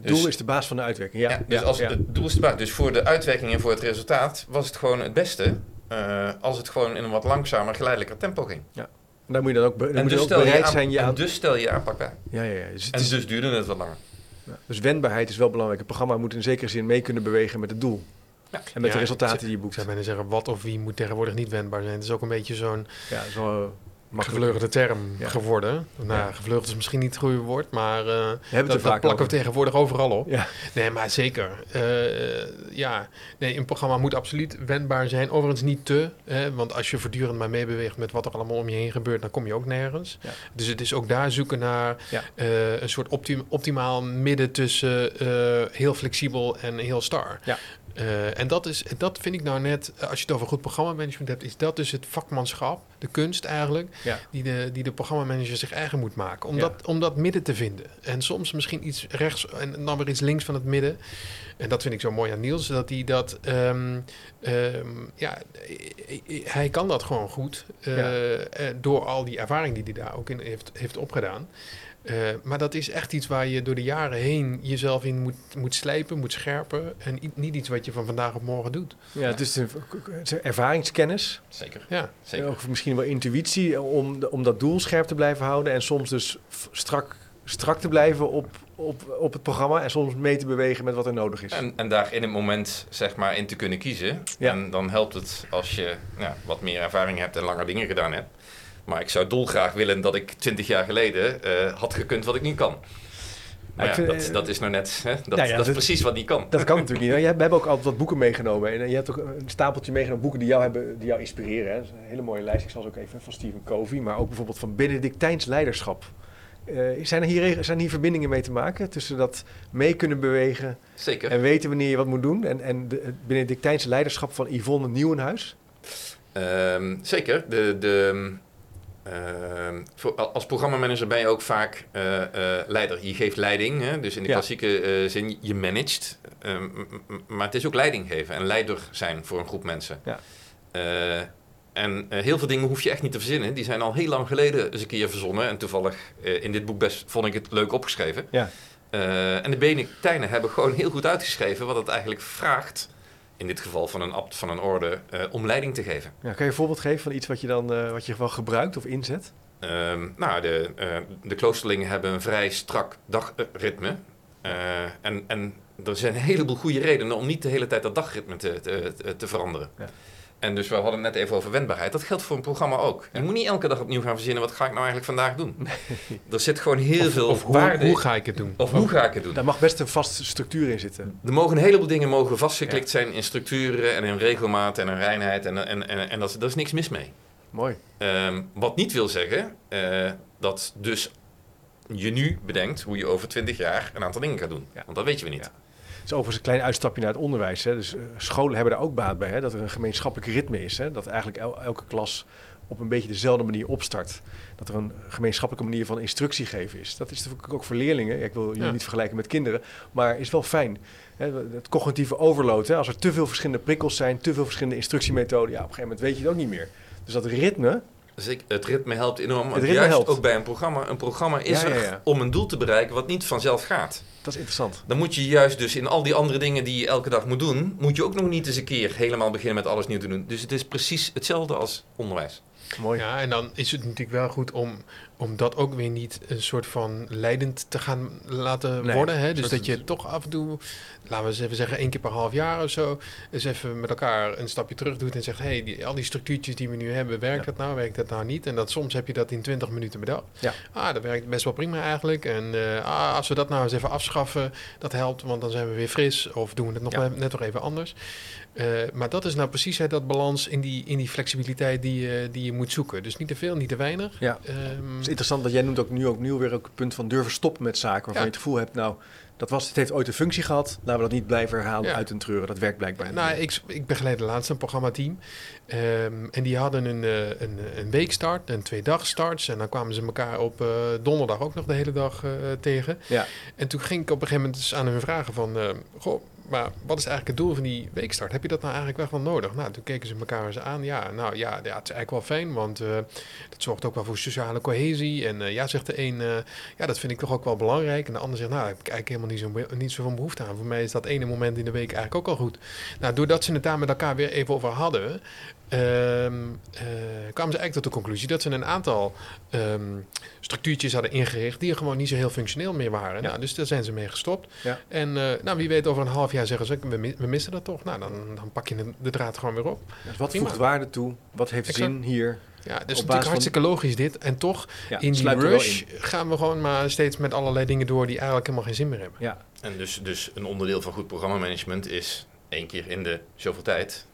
Het Dus- doel is de baas van de uitwerking. Ja, Ja, dus ja, als ja. het doel is de baas. Dus voor de uitwerking en voor het resultaat was het gewoon het beste eh, als het gewoon in een wat langzamer, geleidelijker tempo ging. En daar moet je dan ook, be- dan En moet je dus, ook stel je bereid aan- zijn je en aan... dus stel je je aanpak bij. Ja, ja, ja. Dus, het En is- dus duurde het wat langer. ja. dus wendbaarheid is wel belangrijk. Het programma moet in zekere zin mee kunnen bewegen met het doel. Ja. En met Ja, de resultaten die je Ik boekt. zou bijna zeggen, wat of wie moet tegenwoordig niet wendbaar zijn. Het is ook een beetje zo'n Ja, dat gevleugelde term Ja. geworden. Nou, Ja. gevleugeld is misschien niet het goede woord, maar het dat, plakken over. we tegenwoordig overal op. Ja, Nee, maar zeker. Eh, ja, nee, een programma moet absoluut wendbaar zijn. Overigens niet te, hè, want als je voortdurend maar meebeweegt met wat er allemaal om je heen gebeurt, dan kom je ook nergens. Dus het is ook daar zoeken naar eh, een soort optim- optimaal midden tussen heel flexibel en heel star. Eh, en dat, is, dat vind ik nou net, eh, als je het over goed programmamanagement hebt, is dat dus het vakmanschap, de kunst eigenlijk, Ja. die de, die de programmamanager zich eigen moet maken. Om, Ja. dat, om dat midden te vinden. En soms misschien iets rechts en dan weer iets links van het midden. En dat vind ik zo mooi aan Niels, dat hij dat, ehm, ehm, ja, hij kan dat gewoon goed. Ja. eh, door al die ervaring die hij daar ook in heeft, heeft opgedaan. Eh, maar dat is echt iets waar je door de jaren heen jezelf in moet, moet slijpen, moet scherpen. En niet iets wat je van vandaag op morgen doet. ja het is een, het is een ervaringskennis. Zeker. Ja, Zeker. Ook misschien wel intuïtie om, de- om dat doel scherp te blijven houden. En soms dus strak, strak te blijven op, op, op het programma. En soms mee te bewegen met wat er nodig is. En, en daar in het moment zeg maar in te kunnen kiezen. Ja. En dan helpt het als je ja, wat meer ervaring hebt en langer dingen gedaan hebt. Maar ik zou dolgraag willen dat ik twintig jaar geleden eh, had gekund wat ik niet kan. Maar ja, vind- dat, dat is nou net, hè, dat, ja, dat is precies wat niet kan. Dat kan natuurlijk niet. hè. We hebben ook altijd wat boeken meegenomen. En eh, je hebt ook een stapeltje meegenomen boeken die jou, hebben, die jou inspireren. Hè. Dat is een hele mooie lijst. Ik zal ze ook even van Stephen Covey. Maar ook bijvoorbeeld van Benedictijns leiderschap. Eh, zijn, er hier, zijn hier verbindingen mee te maken tussen dat mee kunnen bewegen Zeker. en weten wanneer je wat moet doen en, en de, het Benedictijnse leiderschap van Yvonne Nieuwenhuis? Ehm, zeker. De, de, voor- als programmamanager ben je ook vaak eh, eh, leider. Je geeft leiding, hè? dus in de Ja. klassieke eh, zin, je managt. Ehm, maar het is ook leiding geven en leider zijn voor een groep mensen. Ja. En heel veel dingen hoef je echt niet te verzinnen. Die zijn al heel lang geleden eens een keer verzonnen. En toevallig in dit boek best vond ik het leuk opgeschreven. Ja. En de Benedictijnen hebben gewoon heel goed uitgeschreven wat het eigenlijk vraagt. In dit geval van een abt van een orde, eh, om leiding te geven. Ja, kan je een voorbeeld geven van iets wat je dan eh, wat je wel gebruikt of inzet? Ehm, nou, de, eh, de kloosterlingen hebben een vrij strak dagritme. En, en er zijn een heleboel goede redenen om niet de hele tijd dat dagritme te, te, te, te veranderen. Ja. En dus we hadden het net even over wendbaarheid. Dat geldt voor een programma ook. Je moet niet elke dag opnieuw gaan verzinnen, wat ga ik nou eigenlijk vandaag doen? Er zit gewoon heel of, veel of hoe, waarde hoe ga ik het doen? Of hoe ga ik het doen? Daar mag best een vaste structuur in zitten. Er mogen een heleboel dingen mogen vastgeklikt zijn in structuren en in regelmaat en in reinheid. En, en, en, en dat, daar is niks mis mee. Mooi. Ehm, wat niet wil zeggen eh, dat dus je nu bedenkt hoe je over 20 jaar een aantal dingen gaat doen. Ja. Want dat weet je we niet. Is overigens een klein uitstapje naar het onderwijs. Hè. Dus eh, scholen hebben daar ook baat bij. Hè. Dat er een gemeenschappelijk ritme is. Hè. Dat eigenlijk el- elke klas op een beetje dezelfde manier opstart. Dat er een gemeenschappelijke manier van instructie geven is. Dat is natuurlijk ook voor leerlingen. Ik wil jullie Ja. niet vergelijken met kinderen. Maar is wel fijn. Hè. Het cognitieve overload. Hè. Als er te veel verschillende prikkels zijn. Te veel verschillende instructiemethoden. Ja, op een gegeven moment weet je het ook niet meer. Dus dat ritme. Dus ik, het ritme helpt enorm. ritme juist helpt. ook bij een programma. Een programma is Ja, ja, er ja. om een doel te bereiken wat niet vanzelf gaat. Dat is interessant. Dan moet je juist dus in al die andere dingen die je elke dag moet doen, moet je ook nog niet eens een keer helemaal beginnen met alles nieuw te doen. Dus het is precies hetzelfde als onderwijs. Mooi. Ja, en dan is het natuurlijk wel goed om, om dat ook weer niet een soort van leidend te gaan laten Nee, worden. Hè? Dus dat je toch af en toe, laten we eens even zeggen, één keer per half jaar of zo, eens even met elkaar een stapje terug doet en zegt: hé, hey, die, al die structuurtjes die we nu hebben, werkt Ja. dat nou, werkt dat nou niet? En dat soms heb je dat in 20 minuten bedacht. Ja. Ah, dat werkt best wel prima eigenlijk. En eh, ah, als we dat nou eens even afschaffen, dat helpt, want dan zijn we weer fris. Of doen we het nog Ja. net, nog even anders. Eh, maar dat is nou precies hè, dat balans in die, in die flexibiliteit die, je die je moet zoeken. Dus niet te veel, niet te weinig. Ja. Ehm, Het is interessant dat jij noemt ook nu ook nieuw weer ook het punt van durven stoppen met zaken waarvan je het gevoel hebt, nou, dat was, het heeft ooit een functie gehad, laten we dat niet blijven herhalen Ja. uit een treuren. Dat werkt blijkbaar niet. nou, ik, ik begeleid laatst een programmateam. Ehm, en die hadden een, eh, een, een weekstart en twee dagstarts. En dan kwamen ze elkaar op eh, donderdag ook nog de hele dag eh, tegen. Ja. En toen ging ik op een gegeven moment eens aan hun vragen van... eh, goh, maar wat is eigenlijk het doel van die weekstart? Heb je dat nou eigenlijk wel nodig? Nou, toen keken ze elkaar eens aan. Ja, nou ja, ja het is eigenlijk wel fijn, want uh, dat zorgt ook wel voor sociale cohesie. En uh, ja, zegt de een, uh, ja, dat vind ik toch ook wel belangrijk. En de ander zegt, nou, daar heb ik eigenlijk helemaal niet zo, niet zo van behoefte aan. Voor mij is dat ene moment in de week eigenlijk ook al goed. Nou, doordat ze het daar met elkaar weer even over hadden, um, uh, kwamen ze eigenlijk tot de conclusie dat ze een aantal um, structuurtjes hadden ingericht die er gewoon niet zo heel functioneel meer waren. Ja. Nou, dus daar zijn ze mee gestopt. Ja. En uh, nou, wie weet, over een half jaar zeggen ze: we, we missen dat toch? Nou, dan, dan pak je de, de draad gewoon weer op. Dus wat voegt waarde toe? Wat heeft exact. zin hier? Ja, dus natuurlijk hartstikke logisch dit. En toch, ja, in die rush in. gaan we gewoon maar steeds met allerlei dingen door die eigenlijk helemaal geen zin meer hebben. Ja. En dus, dus een onderdeel van goed programmamanagement is één keer in de zoveel tijd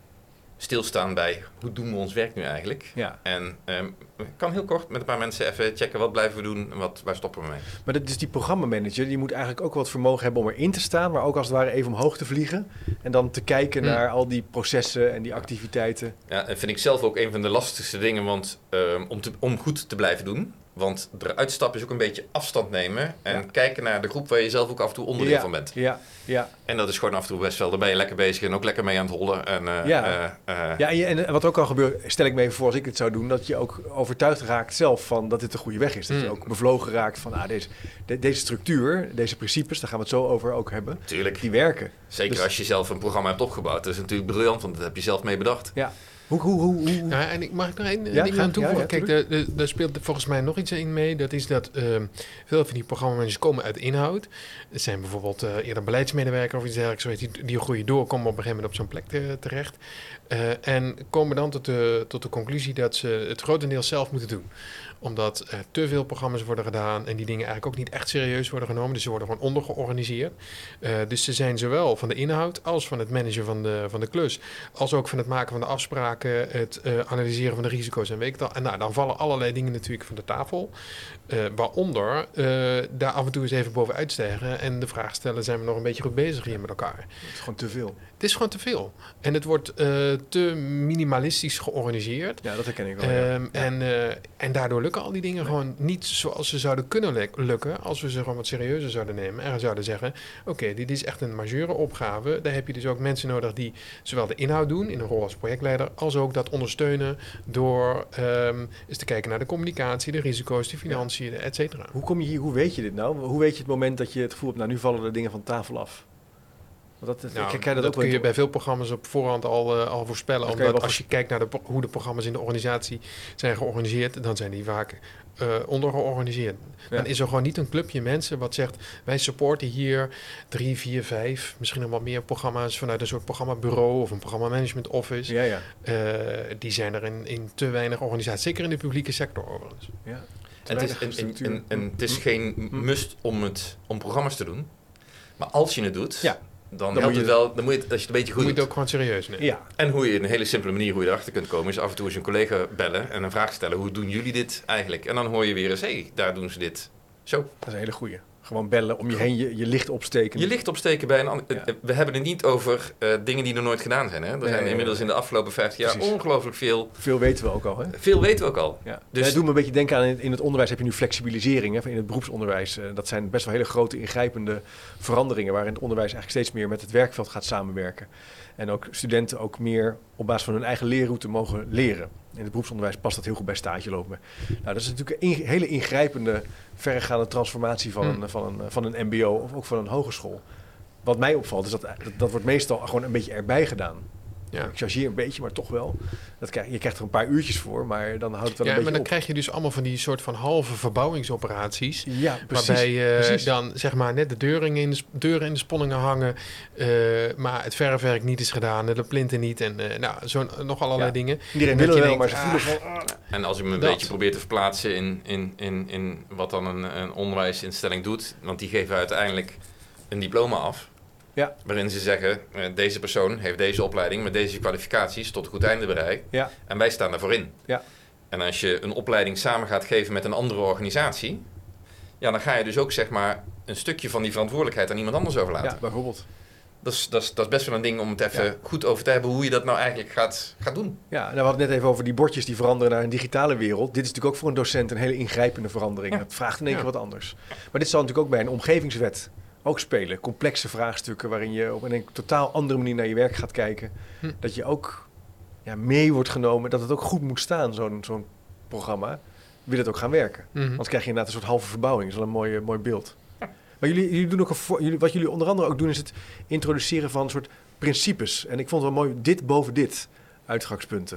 stilstaan bij hoe doen we ons werk nu eigenlijk. Ja. En um, ik kan heel kort met een paar mensen even checken wat blijven we doen en wat, waar stoppen we mee. Maar dat is die programmamanager, die moet eigenlijk ook wat vermogen hebben om erin te staan, maar ook als het ware even omhoog te vliegen. En dan te kijken mm. naar al die processen en die activiteiten. Ja, en vind ik zelf ook een van de lastigste dingen, want um, om, te, om goed te blijven doen. Want eruit stappen is ook een beetje afstand nemen. En ja. kijken naar de groep waar je zelf ook af en toe onderdeel ja. van bent. Ja, ja. En dat is gewoon af en toe best wel. Daar ben je lekker bezig en ook lekker mee aan het hollen. En, uh, ja, uh, uh, ja en, wat ook kan gebeuren, stel ik me even voor als ik het zou doen, dat je ook overtuigd raakt zelf van dat dit de goede weg is. Dat mm. je ook bevlogen raakt van ah, deze, de, deze structuur, deze principes, daar gaan we het zo over ook hebben. Tuurlijk. Die werken. Zeker dus, als je zelf een programma hebt opgebouwd. Dat is natuurlijk briljant, want dat heb je zelf mee bedacht. Ja. Hoe, hoe, hoe, hoe? Ja, en ik mag ik nog één ja, ding aan toevoegen? Ja, Kijk, daar speelt volgens mij nog iets in mee. Dat is dat uh, veel van die programmamanagers komen uit inhoud. Het zijn bijvoorbeeld uh, eerder beleidsmedewerker of iets dergelijks. Die, die groeien door, komen op een gegeven moment op zo'n plek te, terecht. Uh, en komen dan tot de, tot de conclusie dat ze het grotendeel zelf moeten doen omdat te veel programma's worden gedaan en die dingen eigenlijk ook niet echt serieus worden genomen. Dus ze worden gewoon ondergeorganiseerd. Uh, dus ze zijn zowel van de inhoud als van het managen van de, van de klus. Als ook van het maken van de afspraken, het uh, analyseren van de risico's en weet En nou, dan vallen allerlei dingen natuurlijk van de tafel. Uh, waaronder daar af en toe eens even bovenuit stijgen en de vraag stellen: zijn we nog een beetje goed bezig hier met elkaar? Het is gewoon te veel. Het is gewoon te veel. En het wordt te minimalistisch georganiseerd. Ja, dat herken ik wel. Um, ja. En, en daardoor lukken al die dingen nee. gewoon niet zoals ze zouden kunnen lukken als we ze gewoon wat serieuzer zouden nemen. En zouden zeggen, oké, okay, dit is echt een majeure opgave. Daar heb je dus ook mensen nodig die zowel de inhoud doen in een rol als projectleider, als ook dat ondersteunen door um, eens te kijken naar de communicatie, de risico's, de financiën, ja. Et cetera. Hoe kom je hier, hoe weet je dit nou? Hoe weet je het moment dat je het gevoel hebt, nou nu vallen de dingen van tafel af? Dat, nou, dat, dat kun je bij veel programma's op voorhand al, uh, al voorspellen. Omdat als je kijkt naar de, hoe de programma's in de organisatie zijn georganiseerd, dan zijn die vaak uh, ondergeorganiseerd. Ja. Dan is er gewoon niet een clubje mensen wat zegt: wij supporten hier drie, vier, vijf, misschien nog wat meer programma's vanuit een soort programmabureau of een programma-management office. Ja, ja. Uh, die zijn er in, in te weinig organisaties, zeker in de publieke sector overigens. Ja. En het, is, en, en, en, het is geen must om, het, om programma's te doen. Maar als je het doet, ja dan, dan helpt het wel, dan moet je het, als je het een beetje goed moet je het ook gewoon serieus nemen. Ja. En hoe je een hele simpele manier hoe je erachter kunt komen, is af en toe eens een collega bellen en een vraag stellen. Hoe doen jullie dit eigenlijk? En dan hoor je weer eens, hé, hey, daar doen ze dit. Zo. Dat is een hele goeie. Gewoon bellen, om je heen je, je licht opsteken. Je licht opsteken bij een ander. Ja. We hebben het niet over uh, dingen die nog nooit gedaan zijn. Hè? Er nee, zijn inmiddels in de afgelopen 50 jaar Precies. ongelooflijk veel. Veel weten we ook al. Hè? Veel weten we ook al. Ja. Dus ja, doet me een beetje denken aan in, in, het onderwijs heb je nu flexibilisering. Hè? In het beroepsonderwijs. Uh, dat zijn best wel hele grote ingrijpende veranderingen. Waarin het onderwijs eigenlijk steeds meer met het werkveld gaat samenwerken. En ook studenten ook meer op basis van hun eigen leerroute mogen leren. In het beroepsonderwijs past dat heel goed bij stage lopen. Nou, dat is natuurlijk een in, hele ingrijpende, verregaande transformatie van, hmm. een, van, een, van een MBO of ook van een hogeschool. Wat mij opvalt is dat, dat, dat wordt meestal gewoon een beetje erbij gedaan. Ja. Ik chargeer een beetje, maar toch wel. Dat krijg, je krijgt er een paar uurtjes voor, maar dan houdt het wel ja, een beetje maar dan op. krijg je dus allemaal van die soort van halve verbouwingsoperaties. Ja, precies. Waarbij je precies. dan zeg maar net de deuren in de, deuren in de sponningen hangen, uh, maar het verfwerk niet is gedaan, de plinten niet en uh, nou, zo nog allerlei ja. dingen. Iedereen wil wel, maar ze voelen van... Ah. En als ik me een dat. beetje probeer te verplaatsen in, in, in, in wat dan een, een onderwijsinstelling doet, want die geven uiteindelijk een diploma af. Ja. Waarin ze zeggen, uh, deze persoon heeft deze opleiding met deze kwalificaties tot een goed einde bereikt. Ja. En wij staan daarvoor in. Ja. En als je een opleiding samen gaat geven met een andere organisatie, ja, dan ga je dus ook zeg maar een stukje van die verantwoordelijkheid aan iemand anders overlaten. Ja, bijvoorbeeld. Dat is, dat, is, dat is best wel een ding om het even ja. goed over te hebben hoe je dat nou eigenlijk gaat, gaat doen. Ja, nou, we hadden het net even over die bordjes die veranderen naar een digitale wereld. Dit is natuurlijk ook voor een docent een hele ingrijpende verandering. Ja. Dat vraagt in één keer wat anders. Maar dit zal natuurlijk ook bij een omgevingswet ook spelen. Complexe vraagstukken waarin je op een totaal andere manier naar je werk gaat kijken. Hm. Dat je ook ja, mee wordt genomen, dat het ook goed moet staan, zo'n zo'n programma. Wil het ook gaan werken. Mhm. Anders krijg je inderdaad een soort halve verbouwing. Dat is wel een mooi, mooi beeld. Maar jullie, jullie doen ook een jullie, wat jullie onder andere ook doen, is het introduceren van een soort principes. En ik vond het wel mooi, dit boven dit, uitgangspunten.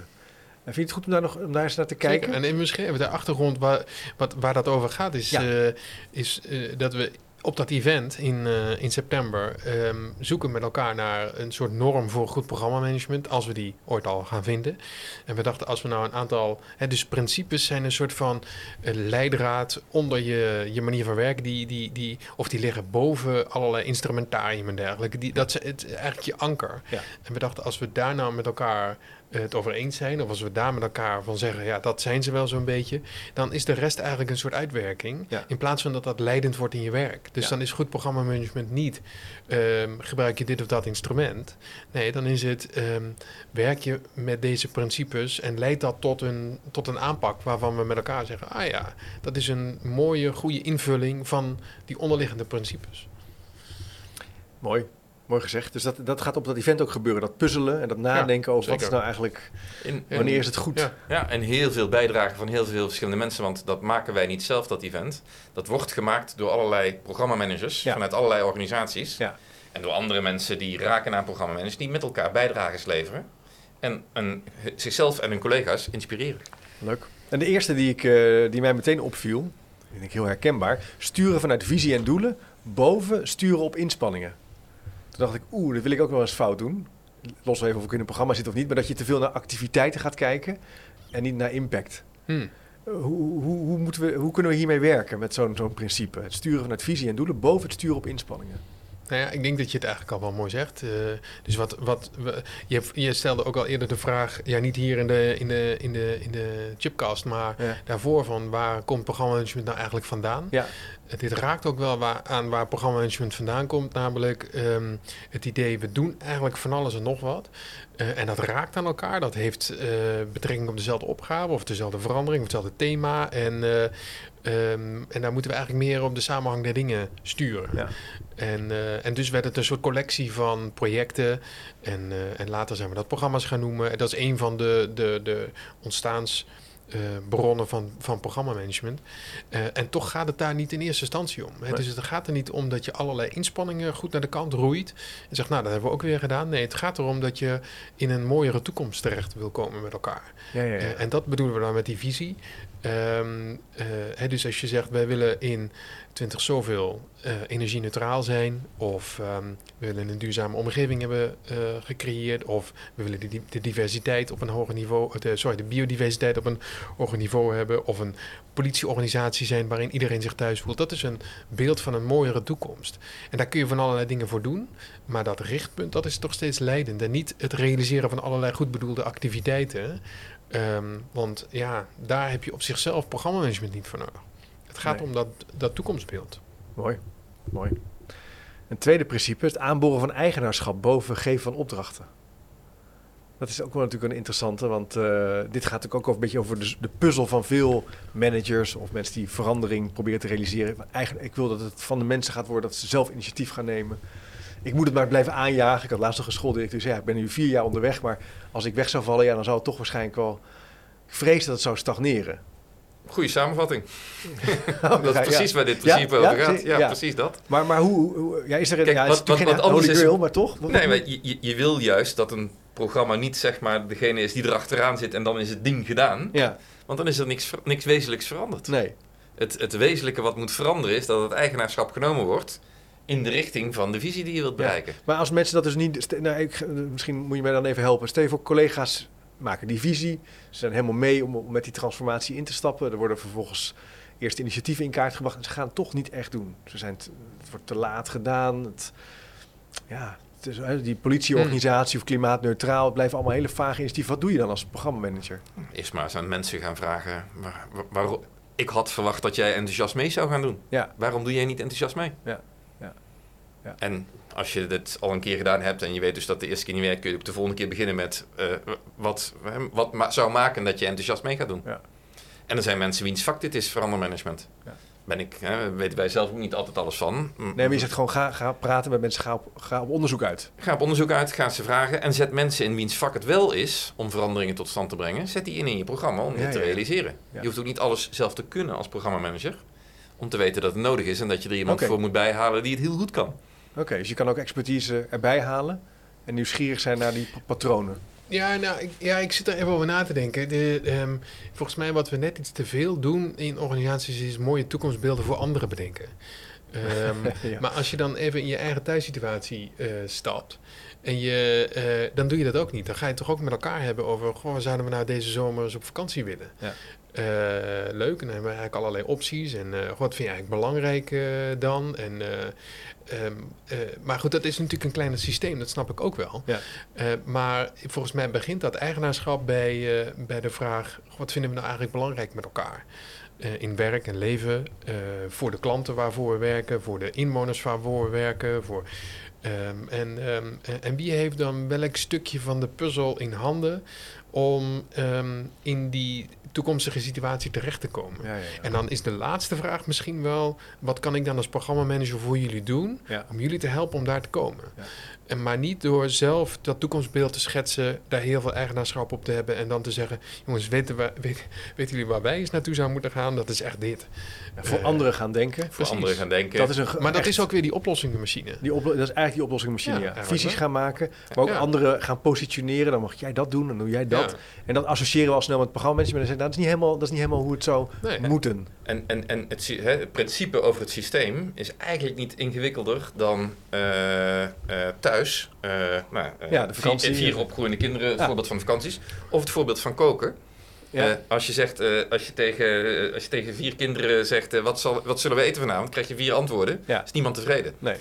En vind je het goed om daar, nog, om daar eens naar te kijken? Zeker. En in misschien even de achtergrond waar, wat, waar dat over gaat, is, Ja. eh, is eh, dat we op dat event in, eh, in september ehm, zoeken met elkaar naar een soort norm voor goed programmamanagement, als we die ooit al gaan vinden. En we dachten, als we nou een aantal, hè, dus principes zijn een soort van eh, leidraad onder je, je manier van werken, die, die, die, of die liggen boven allerlei instrumentarium en dergelijke. Die, dat is het, eigenlijk je anker. Ja. En we dachten, als we daar nou met elkaar het over eens zijn, of als we daar met elkaar van zeggen, ja, dat zijn ze wel zo'n beetje, dan is de rest eigenlijk een soort uitwerking. Ja. In plaats van dat dat leidend wordt in je werk. Dus Ja. dan is goed programmamanagement niet ehm, gebruik je dit of dat instrument. Nee, dan is het ehm, werk je met deze principes en leidt dat tot een, tot een aanpak waarvan we met elkaar zeggen, ah ja, dat is een mooie, goede invulling van die onderliggende principes. Mooi, mooi gezegd. Dus dat, dat gaat op dat event ook gebeuren. Dat puzzelen en dat nadenken over wat is nou eigenlijk, In, wanneer is het goed? Ja. Ja, en heel veel bijdragen van heel veel verschillende mensen, want dat maken wij niet zelf, dat event. Dat wordt gemaakt door allerlei programmamanagers Ja. vanuit allerlei organisaties. Ja. En door andere mensen die raken aan programmamanagers, die met elkaar bijdrages leveren. En, en zichzelf en hun collega's inspireren. Leuk. En de eerste die, ik, eh, die mij meteen opviel, vind ik heel herkenbaar, sturen vanuit visie en doelen, boven sturen op inspanningen. Toen dacht ik, oeh, dat wil ik ook wel eens fout doen. Los even of ik in een programma zit of niet, maar dat je te veel naar activiteiten gaat kijken en niet naar impact. Hm. Eh, Hoe, hoe, hoe, moeten we, hoe kunnen we hiermee werken met zo'n zo'n principe? Het sturen vanuit visie en doelen, boven het sturen op inspanningen. Nou ja, ik denk dat je het eigenlijk al wel mooi zegt. Eh, dus wat, wat we- je, je stelde ook al eerder de vraag, ja, niet hier in de, in de, in de, in de chipcast, maar Ja. daarvoor van waar komt programmamanagement nou eigenlijk vandaan? Ja. Dit raakt ook wel waar, aan waar programmamanagement vandaan komt, namelijk ehm, het idee, we doen eigenlijk van alles en nog wat. Eh, en dat raakt aan elkaar, dat heeft eh, betrekking op dezelfde opgave of dezelfde verandering of hetzelfde thema. En, eh, ehm, en daar moeten we eigenlijk meer op de samenhang der dingen sturen. Ja. En, eh, en dus werd het een soort collectie van projecten. En, eh, en later zijn we dat programma's gaan noemen. En dat is een van de, de, de ontstaansbronnen van, van programmamanagement. Eh, en toch gaat het daar niet in eerste instantie om. Hè? Nee. Dus het gaat er niet om dat je allerlei inspanningen goed naar de kant roeit. En zegt, nou, dat hebben we ook weer gedaan. Nee, het gaat erom dat je in een mooiere toekomst terecht wil komen met elkaar. Ja, ja, ja. En dat bedoelen we dan met die visie. Ehm, eh, hè, dus als je zegt, wij willen in 20 zoveel eh energie-neutraal zijn, of ehm, we willen een duurzame omgeving hebben eh, gecreëerd, of we willen de, de diversiteit op een hoger niveau, eh, sorry, de biodiversiteit op een hoger niveau hebben, of een politieorganisatie zijn waarin iedereen zich thuis voelt. Dat is een beeld van een mooiere toekomst. En daar kun je van allerlei dingen voor doen, maar dat richtpunt, dat is toch steeds leidend. En niet het realiseren van allerlei goed bedoelde activiteiten. Ehm, want ja, daar heb je op zichzelf programmamanagement niet voor nodig. Het gaat Nee. om dat, dat toekomstbeeld. Mooi, mooi. Een tweede principe, het aanboren van eigenaarschap boven geven van opdrachten. Dat is ook wel natuurlijk een interessante, want eh, dit gaat natuurlijk ook een beetje over de, de puzzel van veel managers of mensen die verandering proberen te realiseren. Eigenlijk, ik wil dat het van de mensen gaat worden, dat ze zelf initiatief gaan nemen. Ik moet het maar blijven aanjagen. Ik had laatst nog een schooldirecteur zei, ja, ik ben nu vier jaar onderweg, maar als ik weg zou vallen, ja, dan zou het toch waarschijnlijk wel... Ik vrees dat het zou stagneren. Goeie samenvatting. dat is Ja, precies ja. waar dit principe ja, over gaat. Ja, precies dat. Maar, maar hoe, hoe- ja, is er een, Kijk, wat- anders is- grail, maar toch? Wat- Nee, maar je, je, wil juist dat een programma niet zeg maar degene is die erachteraan zit en dan is het ding gedaan. Ja, Want dan is er niks, niks wezenlijks veranderd. nee. Het, het wezenlijke wat moet veranderen is dat het eigenaarschap genomen wordt in de richting van de visie die je wilt bereiken. Maar als mensen dat dus niet... Nou, ik, misschien moet je mij dan even helpen. Stel je voor, collega's maken die visie. Ze zijn helemaal mee om, om met die transformatie in te stappen. Er worden vervolgens eerst initiatieven in kaart gebracht. En ze gaan het toch niet echt doen. Ze zijn te- het wordt te laat gedaan. Het, ja, het is, die politieorganisatie of klimaatneutraal. Het blijven allemaal hele vage initiatieven. Wat doe je dan als programmamanager? Eerst maar eens aan mensen gaan vragen. Waar, waar- waar- ik had verwacht dat jij enthousiast mee zou gaan doen. Ja, Waarom doe jij niet enthousiast mee? Ja, ja, ja. En als je dit al een keer gedaan hebt en je weet dus dat de eerste keer niet werkt, kun je op de volgende keer beginnen met eh, wat, wat ma- zou maken dat je enthousiast mee gaat doen. Ja. En er zijn mensen wiens vak dit is, verandermanagement. ben ik, hè, weten wij zelf ook niet altijd alles van. Nee, maar je zegt gewoon ga, ga praten met mensen, ga op, ga op onderzoek uit. Ga op onderzoek uit, ga ze vragen en zet mensen in wiens vak het wel is om veranderingen tot stand te brengen. Zet die in in je programma om Ja, dit te ja, ja. realiseren. Ja. Je hoeft ook niet alles zelf te kunnen als programmamanager. Om te weten dat het nodig is en dat je er iemand voor moet bijhalen die het heel goed kan. Oké, dus je kan ook expertise erbij halen en nieuwsgierig zijn naar die pa- patronen. Ja, nou, ik, ja, ik zit er even over na te denken. De, ehm, volgens mij wat we net iets te veel doen in organisaties is mooie toekomstbeelden voor anderen bedenken. Ehm, Ja. Maar als je dan even in je eigen thuissituatie eh, stapt en je, eh, dan doe je dat ook niet. Dan ga je het toch ook met elkaar hebben over, goh, waar zouden we nou deze zomer eens op vakantie willen? Ja. Eh, leuk, en dan hebben we eigenlijk allerlei opties. En eh, wat vind je eigenlijk belangrijk dan? En, eh, ehm, eh, maar goed, dat is natuurlijk een kleiner systeem, dat snap ik ook wel. Ja. Maar volgens mij begint dat eigenaarschap bij, bij de vraag: wat vinden we nou eigenlijk belangrijk met elkaar? In werk en leven, voor de klanten waarvoor we werken, voor de inwoners waarvoor we werken. Voor, ehm, en, ehm, en- wie heeft dan welk stukje van de puzzel in handen om ehm, in die toekomstige situatie terecht te komen? Ja, ja, ja. En dan is de laatste vraag misschien wel: wat kan ik dan als programmamanager voor jullie doen om jullie te helpen om daar te komen? Ja. En maar niet door zelf dat toekomstbeeld te schetsen, daar heel veel eigenaarschap op te hebben en dan te zeggen: jongens, weten, we, weten jullie waar wij eens naartoe zouden moeten gaan? Dat is echt dit. Ja, voor anderen gaan denken. Voor Precies. anderen gaan denken. Dat is een Maar dat echt- is ook weer die oplossingenmachine. Die oplo- dat is eigenlijk die oplossingmachine. Ja, Visies gaan maken, maar ook Ja. anderen gaan positioneren. Dan mag jij dat doen, dan doe jij dat. Ja. En dan associëren we al snel met het programmamanagement. En zeggen, nou, dat, is niet helemaal, dat is niet helemaal hoe het zou Nee. moeten. En, en, en het, hè, het principe over het systeem is eigenlijk niet ingewikkelder dan eh, eh, thuis. eh, nou, eh, Ja, de vakantie. Vier, vier opgroeiende kinderen, het Ja. voorbeeld van vakanties. Of het voorbeeld van koken. Ja. Eh, als, je zegt, eh, als, je tegen, eh, als je tegen vier kinderen zegt, wat, zal, wat zullen we eten vanavond? krijg je vier antwoorden. Ja. Is niemand tevreden. Nee.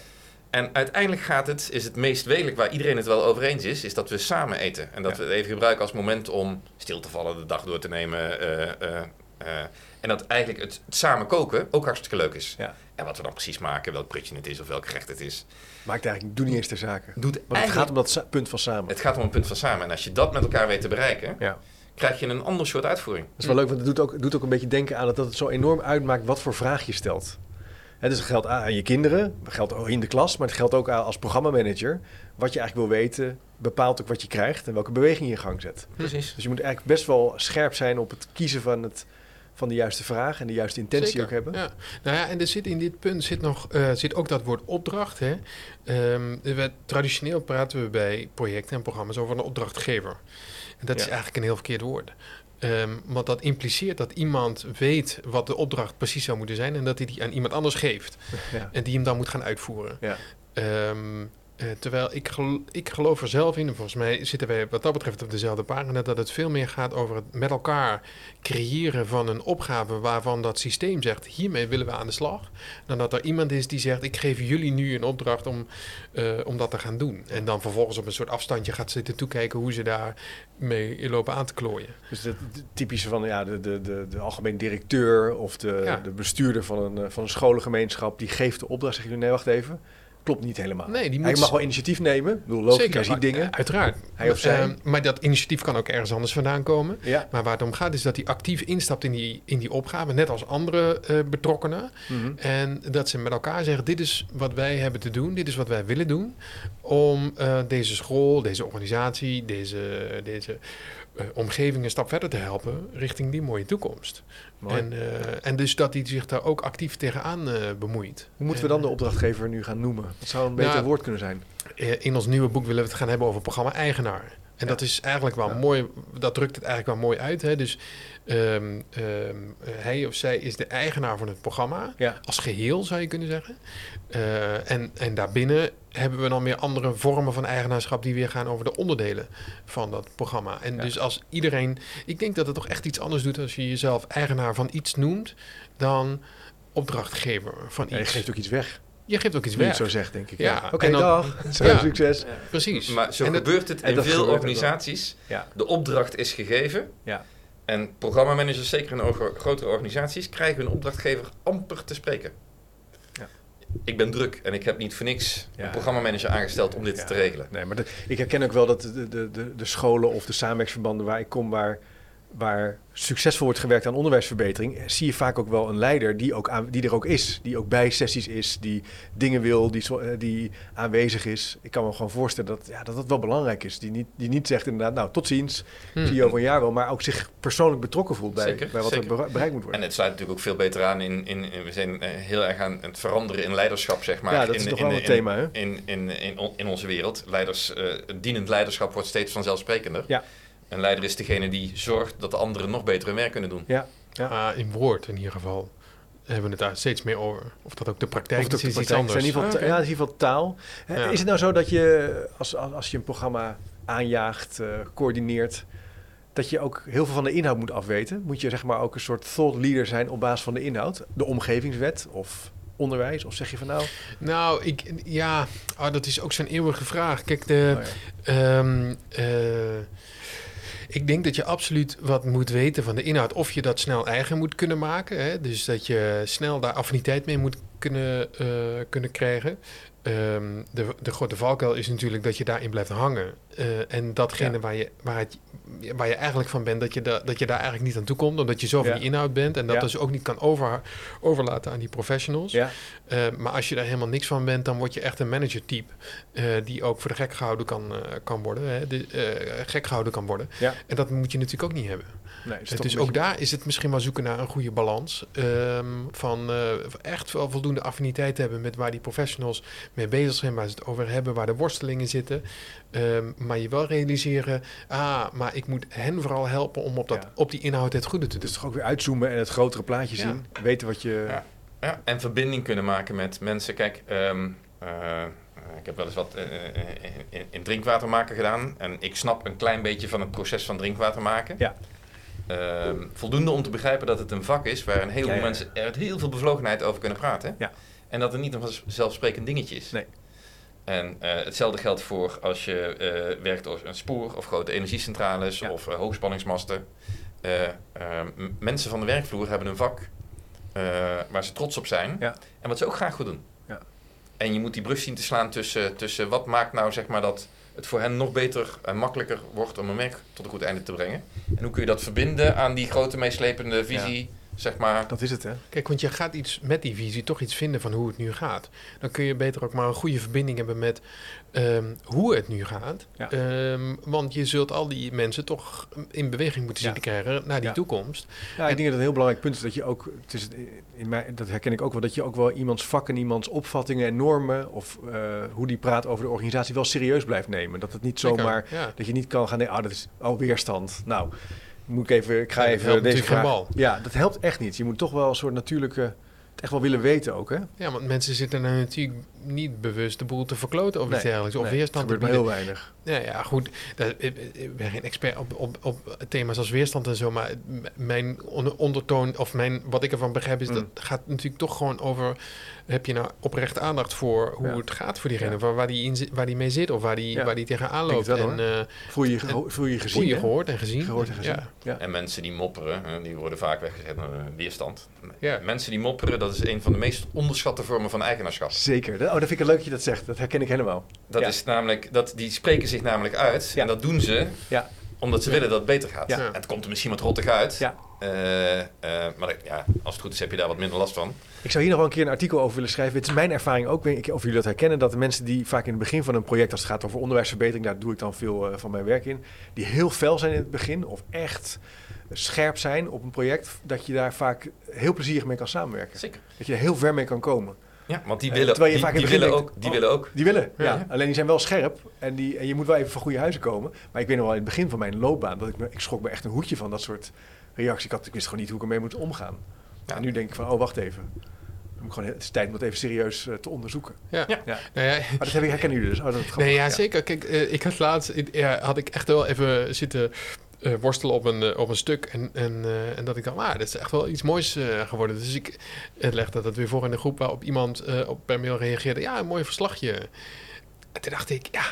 En uiteindelijk gaat het, is het meest wezenlijk waar iedereen het wel over eens is, is dat we samen eten. En dat Ja. we het even gebruiken als moment om stil te vallen, de dag door te nemen. eh, eh, eh, en dat eigenlijk het, het samen koken ook hartstikke leuk is. Ja. En wat we dan precies maken, welk prutje het is of welk gerecht het is. Maakt eigenlijk, doe niet eens ter zake. Doet Want het eigenlijk- gaat om dat punt van samen. het gaat om een punt van samen. En als je dat met elkaar weet te bereiken, Ja. Krijg je een ander soort uitvoering. Dat is wel leuk, want het doet ook, doet ook een beetje denken aan het, dat het zo enorm uitmaakt wat voor vraag je stelt. Hè, dus het geldt aan je kinderen, het geldt ook in de klas, maar het geldt ook aan als programmamanager. Wat je eigenlijk wil weten, bepaalt ook wat je krijgt en welke beweging je in gang zet. Precies. Dus je moet eigenlijk best wel scherp zijn op het kiezen van, het, van de juiste vraag en de juiste intentie Zeker, ook hebben. Ja. Nou ja, en er zit in dit punt zit nog, eh, zit ook dat woord opdracht. Hè. Ehm, we, traditioneel praten we bij projecten en programma's over een opdrachtgever. En dat is eigenlijk een heel verkeerd woord. Ehm, want dat impliceert dat iemand weet wat de opdracht precies zou moeten zijn en dat hij die aan iemand anders geeft. Ja. En die hem dan moet gaan uitvoeren. Ja. Ehm, eh, terwijl ik, gel- ik geloof er zelf in, en volgens mij zitten wij wat dat betreft op dezelfde pagina, dat het veel meer gaat over het met elkaar creëren van een opgave waarvan dat systeem zegt, hiermee willen we aan de slag. Dan dat er iemand is die zegt, ik geef jullie nu een opdracht om, eh, om dat te gaan doen. En dan vervolgens op een soort afstandje gaat zitten toekijken hoe ze daar mee lopen aan te klooien. Dus het typische van ja, de, de, de, de algemeen directeur of de, Ja. de bestuurder van een, eh, van een scholengemeenschap, die geeft de opdracht. Zeggen jullie, nee, wacht even. Klopt niet helemaal. Nee, die Hij mag wel initiatief nemen. Ik bedoel, logisch, hij ziet maar- dingen. Uiteraard. Hij of zij. Ehm, maar dat initiatief kan ook ergens anders vandaan komen. Ja. Maar waar het om gaat is dat hij actief instapt in die, in die opgave, net als andere eh, betrokkenen. Mhm. En dat ze met elkaar zeggen: dit is wat wij hebben te doen, dit is wat wij willen doen. Om eh, deze school, deze organisatie, deze, deze omgeving een stap verder te helpen richting die mooie toekomst. Mooi. En, eh, en dus dat hij zich daar ook actief tegenaan eh bemoeit. Hoe moeten we dan de opdrachtgever nu gaan noemen? Dat zou een beter Nou, woord kunnen zijn. Eh, in ons nieuwe boek willen we het gaan hebben over programma-eigenaar. En dat is eigenlijk wel mooi, dat drukt het eigenlijk wel mooi uit. Hè? Dus ehm, ehm, hij of zij is de eigenaar van het programma, als geheel zou je kunnen zeggen. Eh, en, en daarbinnen hebben we dan weer andere vormen van eigenaarschap die weer gaan over de onderdelen van dat programma. En Ja. dus als iedereen, ik denk dat het toch echt iets anders doet als je jezelf eigenaar van iets noemt dan opdrachtgever van Ja, je iets. geeft ook iets weg. Je geeft ook iets weg. zo zegt, denk ik. Ja, Ja. Oké, dan- dag. Ja. Succes. Precies. Maar zo En dat- gebeurt het en in veel organisaties. Ja. De opdracht is gegeven. Ja. En programmamanagers, zeker in grotere organisaties, krijgen hun opdrachtgever amper te spreken. Ja. Ik ben druk en ik heb niet voor niks Ja. een programmamanager aangesteld om dit Ja. te regelen. Nee, maar de- ik herken ook wel dat de, de, de, de scholen of de samenwerksverbanden waar ik kom, waar waar succesvol wordt gewerkt aan onderwijsverbetering, zie je vaak ook wel een leider die, ook aan, die er ook is. Die ook bij sessies is, die dingen wil, die, eh, die aanwezig is. Ik kan me gewoon voorstellen dat ja, dat, dat wel belangrijk is. Die niet, die niet zegt inderdaad, nou tot ziens, Hmm. zie je over een jaar wel, maar ook zich persoonlijk betrokken voelt bij, Zeker, bij wat zeker. er bereikt moet En worden. het sluit natuurlijk ook veel beter aan in, in, in- we zijn eh, heel erg aan het veranderen in leiderschap, zeg maar. ja, dat in, is toch in- wel een in- thema, hè? In, in, in, on- in onze wereld. Leiders, eh, dienend leiderschap wordt steeds vanzelfsprekender. Ja. Een leider is degene die zorgt dat de anderen nog beter hun werk kunnen doen. Ja, ja. Ah, in woord in ieder geval hebben we het daar steeds meer over. Of dat ook de praktijk Of is, iets praktijk anders. In ieder geval, Ah, ja, in ieder geval taal. Ja. Is het nou zo dat je, als, als je een programma aanjaagt, eh, coördineert, dat je ook heel veel van de inhoud moet afweten? Moet je zeg maar ook een soort thought leader zijn op basis van de inhoud? De omgevingswet of onderwijs? Of zeg je van nou... Nou, ik, ja, ah, dat is ook zo'n eeuwige vraag. Kijk, de, ja. Ehm, eh, ik denk dat je absoluut wat moet weten van de inhoud. Of je dat snel eigen moet kunnen maken. Hè? Dus dat je snel daar affiniteit mee moet kunnen, eh, kunnen krijgen. Ehm, de, de grote valkuil is natuurlijk dat je daarin blijft hangen. Eh, en datgene Ja. waar, je, waar, het, waar je eigenlijk van bent, dat je, da, dat je daar eigenlijk niet aan toe komt. Omdat je zo van Ja. die inhoud bent. En dat Ja. dus ook niet kan over, overlaten aan die professionals. Eh, maar als je daar helemaal niks van bent, dan word je echt een manager-type. eh, die ook voor de gek gehouden kan, kan worden. Hè? De, gek gehouden kan worden. En dat moet je natuurlijk ook niet hebben. Nee, dus ook daar is het misschien wel zoeken naar een goede balans. ehm, van eh, echt wel voldoende affiniteit hebben met waar die professionals mee bezig zijn, waar ze het over hebben, waar de worstelingen zitten. Ehm, maar je wel realiseren, ah, maar ik moet hen vooral helpen om op, dat, Ja. op die inhoud het goede te doen. Dus toch ook weer uitzoomen en het grotere plaatje Ja. zien. Weten wat je... Ja. Ja, en verbinding kunnen maken met mensen. Kijk, ehm, eh, ik heb wel eens wat eh, in, in drinkwater maken gedaan. En ik snap een klein beetje van het proces van drinkwater maken. Ja. Ehm, voldoende om te begrijpen dat het een vak is waar een heleboel Ja, ja, ja. mensen er heel veel bevlogenheid over kunnen praten. Ja. En dat het niet een vanzelfsprekend dingetje is. Nee. En eh, hetzelfde geldt voor als je eh, werkt als een spoor of grote energiecentrales Ja. of eh, hoogspanningsmasten. Eh, eh, m- mensen van de werkvloer hebben een vak waar ze trots op zijn Ja. en wat ze ook graag goed doen. Ja. En je moet die brug zien te slaan tussen, tussen wat maakt nou zeg maar dat het voor hen nog beter en makkelijker wordt om een werk tot een goed einde te brengen. En hoe kun je dat verbinden aan die grote meeslepende visie, zeg maar. Dat is het, hè? Kijk, want je gaat iets met die visie toch iets vinden van hoe het nu gaat. Dan kun je beter ook maar een goede verbinding hebben met ehm, hoe het nu gaat. Ja. Ehm, want je zult al die mensen toch in beweging moeten zien Ja. te krijgen naar die Ja. toekomst. Ja, ik denk dat het een heel belangrijk punt is dat je ook, het is, in mij, dat herken ik ook wel, dat je ook wel iemands vakken, iemands opvattingen en normen of eh, hoe die praat over de organisatie wel serieus blijft nemen. Dat het niet zomaar, Ja. dat je niet kan gaan denken, oh dat is al weerstand. Nou, moet ik even, ik ga Ja, even helpt deze vraag. bal. Ja, dat helpt echt niet. Je moet toch wel een soort natuurlijke, het echt wel willen weten ook, hè? ja, want mensen zitten er natuurlijk niet bewust de boel te verkloten of iets dergelijks. Of nee, weerstand gebeurt maar heel weinig. Ja, ja, goed. Dat, ik, ik ben geen expert op, op, op thema's als weerstand en zo, maar mijn onder- ondertoon, of mijn, wat ik ervan begrijp, is Mm. dat gaat natuurlijk toch gewoon over, heb je nou oprecht aandacht voor hoe Ja. het gaat voor diegene, Ja. waar, waar, die in, zit- waar die mee zit of waar die, Ja. waar die tegenaan loopt. wel, en eh, Voel je voel je gezien, voel je gehoord en gezien. Gehoord en gezien. Ja. Ja. En mensen die mopperen, die worden vaak weggezet naar eh, weerstand. Ja. Mensen die mopperen, dat is een van de meest onderschatte vormen van eigenaarschap. Zeker. Oh, dat vind ik leuk dat je dat zegt. Dat herken ik helemaal. Dat Ja. is namelijk, dat, die spreken zich namelijk uit. Ja. En dat doen ze Ja. omdat ze Ja. willen dat het beter gaat. En het komt er misschien wat rottig uit. Ja. Eh, eh, maar ja, als het goed is heb je daar wat minder last van. Ik zou hier nog wel een keer een artikel over willen schrijven. Het is mijn ervaring ook, weet ik of jullie dat herkennen, dat de mensen die vaak in het begin van een project, als het gaat over onderwijsverbetering, daar doe ik dan veel eh, van mijn werk in, die heel fel zijn in het begin of echt scherp zijn op een project, dat je daar vaak heel plezierig mee kan samenwerken. Zeker. Dat je er heel ver mee kan komen. Ja, want die Eh, willen, terwijl je die, begin willen, denkt, ook, die oh. willen ook. Die willen, ja. Ja. Alleen die zijn wel scherp en, die, en je moet wel even van goede huizen komen. Maar ik weet nog wel in het begin van mijn loopbaan, dat ik, me, ik schrok me echt een hoedje van dat soort reacties. Ik, had, ik wist gewoon niet hoe ik ermee moet omgaan. Ja. En nu denk ik van, oh wacht even. Dan moet ik gewoon, het is tijd om het even serieus eh, te onderzoeken. Ja. Ja. Ja. Nou ja, Maar dat heb ik, herkennen jullie dus. Oh, dat. Nee, ja, zeker. Kijk, eh, ik had laatst ik- ja, had ik echt wel even zitten eh, worstelen op een, eh, op een stuk. En, en, eh, en dat ik dacht, ah, dit is echt wel iets moois geworden. Dus ik uh, legde dat weer voor in de groep waarop iemand op per mail reageerde. Ja, een mooi verslagje. En toen dacht ik, ja,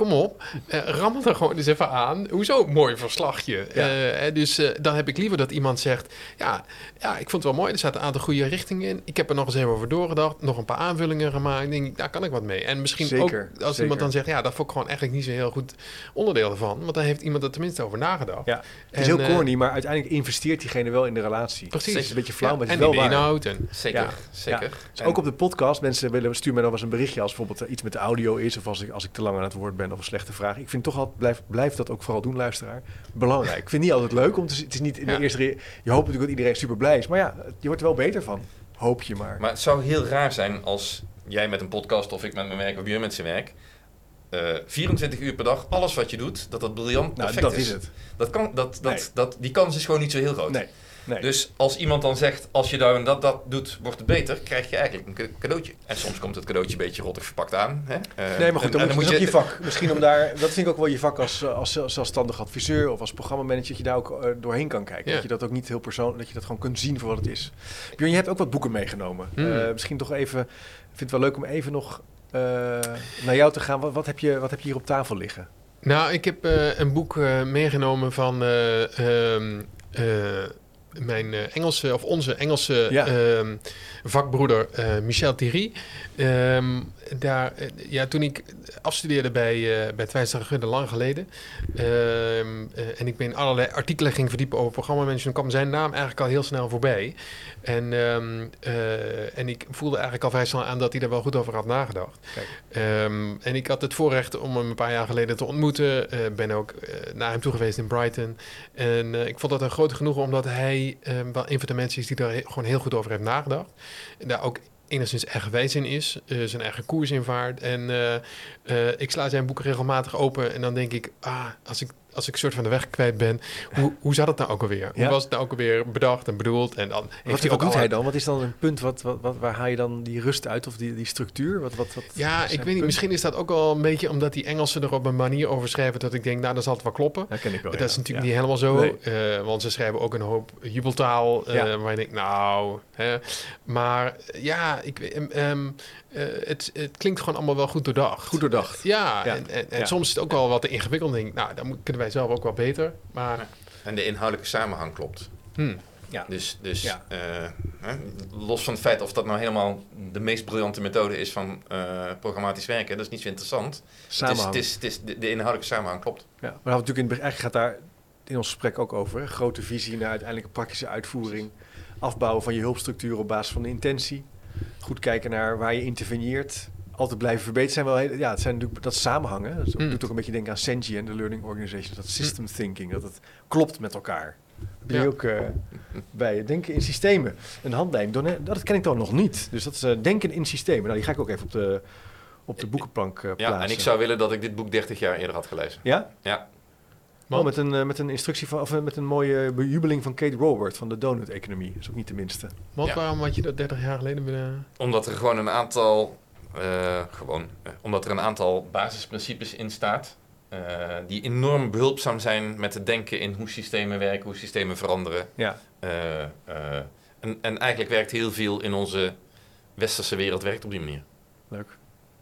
kom op, eh, rammel er gewoon eens even aan. Hoezo, mooi verslagje. Ja. Eh, dus eh, dan heb ik liever dat iemand zegt, ja, ja, ik vond het wel mooi. Er zaten een aantal goede richtingen in. Ik heb er nog eens even over doorgedacht, nog een paar aanvullingen gemaakt. Ik denk, daar kan ik wat mee. En misschien Zeker, ook als zeker. iemand dan zegt, ja, dat vond ik gewoon eigenlijk niet zo heel goed onderdeel ervan. Want dan heeft iemand er tenminste over nagedacht. Ja, het is En, heel corny, maar uiteindelijk investeert diegene wel in de relatie. Precies. Het is een beetje flauw, Ja, maar het is en wel inhoud. En, Zeker, Ja, zeker. Ja. Dus ook op de podcast, mensen willen, stuur mij nog eens een berichtje als bijvoorbeeld iets met de audio is... of als ik, als ik te lang aan het woord ben of een slechte vraag. Ik vind toch altijd, blijf, blijf dat ook vooral doen, luisteraar. Belangrijk. Ik vind het niet altijd leuk, om te, het is niet in de Ja. eerste... re- Je hoopt natuurlijk dat iedereen super blij is, maar ja, je wordt er wel beter van. Hoop je maar. Maar het zou heel raar zijn als jij met een podcast of ik met mijn werk of jullie met zijn werk... eh 24 uur per dag, alles wat je doet, dat dat briljant nou, perfect dat is het. Dat kan, dat, dat, Nee. dat, die kans is gewoon niet zo heel groot. Nee, nee. Dus als iemand dan zegt, als je daar en dat, dat doet, wordt het beter, krijg je eigenlijk een ca- cadeautje. En soms komt het cadeautje een beetje rottig verpakt aan. Hè? Eh, Nee, maar goed, en- dan, en moet je, dat is ook je vak. Misschien om daar, dat vind ik ook wel je vak als, eh, als zelf- zelfstandig adviseur of als programmamanager, dat je daar ook eh, doorheen kan kijken. Ja. Dat je dat ook niet heel persoonlijk, dat je dat gewoon kunt zien voor wat het is. Björn, je hebt ook wat boeken meegenomen. Hmm. Eh, misschien toch even, ik vind het wel leuk om even nog eh, naar jou te gaan. Wat, wat, heb je, wat heb je hier op tafel liggen? Nou, ik heb eh, een boek eh, meegenomen van eh, ehm, eh, mijn eh, Engelse, of onze Engelse Ja. ehm, vakbroeder eh, Michel Thierry. Ehm, daar, eh, ja, toen ik afstudeerde bij, eh bij Gunde lang geleden. ehm, eh, en ik me in allerlei artikelen ging verdiepen over programmamanagement, kwam zijn naam eigenlijk al heel snel voorbij. En, en ik voelde eigenlijk al vrij snel aan dat hij daar wel goed over had nagedacht. En ik had het voorrecht om hem een paar jaar geleden te ontmoeten. Ben ook naar hem toe geweest in Brighton. En ik vond dat een groot genoegen, omdat hij ehm, wel een van de mensen is die daar gewoon heel goed over heeft nagedacht. En daar ook enigszins eigenwijs in is, eh, zijn eigen koers in vaart. En eh, eh, ik sla zijn boeken regelmatig open en dan denk ik, ah, als ik, als ik soort van de weg kwijt ben, hoe, hoe zat het nou ook alweer? Hoe Ja. was het nou ook alweer bedacht en bedoeld? En dan Wat, heeft hij wat ook doet al hij dan? Wat is dan een punt? Wat, wat, wat, waar haal je dan die rust uit of die, die structuur? Wat, wat, wat Ja, ik weet niet. Misschien is dat ook wel een beetje omdat die Engelsen er op een manier over schrijven dat ik denk, nou, dan zal het wel kloppen. Dat ken ik wel. dat ja. is natuurlijk Ja. niet helemaal zo, Nee. eh, want ze schrijven ook een hoop jubeltaal, eh, Ja. waar je denkt, nou, hè. maar eh, ja, ik, weet- eh, het, het klinkt gewoon allemaal wel goed doordacht. Goed doordacht. Ja, Ja. en, en, en Ja. soms is het ook wel wat te ingewikkeld. Denk nou, dan kunnen wij zelf ook wel beter. Maar En de inhoudelijke samenhang klopt. hm, Ja. Dus, dus Ja. eh, hè, los van het feit of dat nou helemaal de meest briljante methode is van eh, programmatisch werken, dat is niet zo interessant. Het is, Samenhang. het is, het is, de, de inhoudelijke samenhang klopt. Ja, maar we natuurlijk in het begin, gaat daar in ons gesprek ook over. Hè? Grote visie naar uiteindelijke praktische uitvoering. Afbouwen van je hulpstructuur op basis van de intentie. Goed kijken naar waar je interveneert. Altijd blijven verbeteren. Zijn wel heel, ja, het zijn natuurlijk, dat samenhangen. Dat Mm. doet ook een beetje denken aan Senji en de Learning Organization. Dat system thinking, dat het klopt met elkaar. Ben je Ja. ook eh, bij denken in systemen. Een handleiding, dat ken ik dan nog niet. Dus dat is eh, denken in systemen. Nou, die ga ik ook even op de, op de boekenplank eh, plaatsen. Ja, en ik zou willen dat ik dit boek 30 jaar eerder had gelezen. Ja? Ja, Oh, met, een, eh, met een instructie van, of eh, met een mooie bejubeling van Kate Robert van de Donut Economie. Dat is ook niet de minste. want Ja. waarom had je dat 30 jaar geleden willen... omdat er gewoon een aantal, eh, gewoon, omdat er een aantal basisprincipes in staat. eh, die enorm behulpzaam zijn met het denken in hoe systemen werken, hoe systemen veranderen. Ja, Eh, eh, en, en eigenlijk werkt heel veel in onze westerse wereld werkt op die manier. leuk.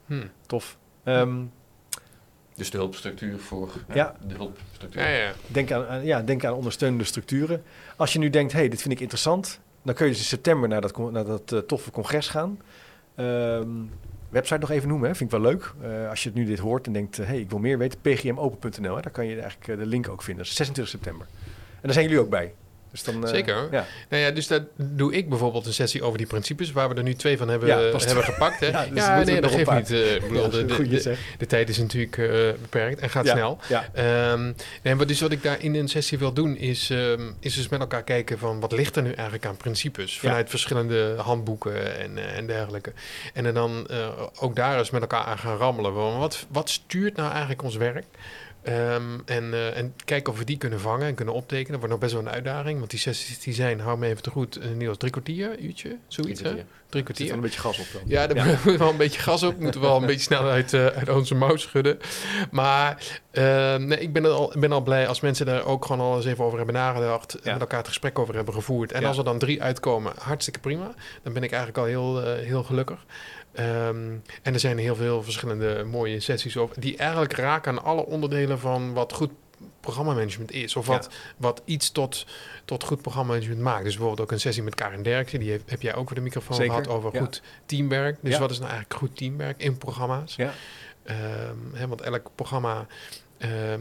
Hm. Tof. Ehm, Dus de hulpstructuur voor eh, Ja. de hulpstructuur. Ja, ja. denk, aan, aan- ja, denk aan ondersteunende structuren. Als je nu denkt, hey, dit vind ik interessant. Dan kun je dus in september naar dat, naar dat eh, toffe congres gaan. Ehm, website nog even noemen, hè? vind ik wel leuk. Eh, als je het nu dit hoort en denkt, hé, hey, ik wil meer weten. pgmopen.nl, hè? daar kan je eigenlijk eh, de link ook vinden. Dat is 26 september. En daar zijn jullie ook bij. Dus dan, eh, Zeker. Ja. Nou ja, dus daar doe ik bijvoorbeeld een sessie over die principes, waar we er nu twee van hebben, Ja, past. hebben gepakt. Hè? Ja, Ja, dus we nee, dat geeft niet. eh, ik bedoel, Ja, de, de, de, tijd is natuurlijk eh, beperkt en gaat Ja, snel. Ja, Ehm, nee, maar dus wat ik daar in een sessie wil doen, is, ehm, is dus met elkaar kijken van wat ligt er nu eigenlijk aan principes vanuit verschillende handboeken en, eh, en dergelijke. En dan eh, ook daar eens met elkaar aan gaan rammelen. Wat, wat stuurt nou eigenlijk ons werk? Ehm, en, eh, en kijken of we die kunnen vangen en kunnen optekenen. Dat wordt nog best wel een uitdaging. Want die sessies die zijn, hou me even te goed, uh, Niels, drie kwartier, uurtje, zoiets hè? Drie kwartier. er een beetje gas op dan. Ja, daar moet wel een beetje gas op. Moeten we wel een beetje snel uit, eh, uit onze mouw schudden. Maar eh, nee, ik ben al, ben al blij als mensen daar ook gewoon al eens even over hebben nagedacht. Ja. Met elkaar het gesprek over hebben gevoerd. En Ja. als er dan drie uitkomen, hartstikke prima. Dan ben ik eigenlijk al heel, eh, heel gelukkig. Ehm, en er zijn heel veel verschillende mooie sessies over. Die eigenlijk raken aan alle onderdelen van wat goed programmamanagement is. Of wat, wat iets tot, tot goed programmamanagement maakt. Dus bijvoorbeeld ook een sessie met Karin Derksen. Die heb, heb jij ook voor de microfoon Zeker, gehad over ja. goed teamwerk. Dus Ja. wat is nou eigenlijk goed teamwerk in programma's? Ja. Hè, want elk programma ehm,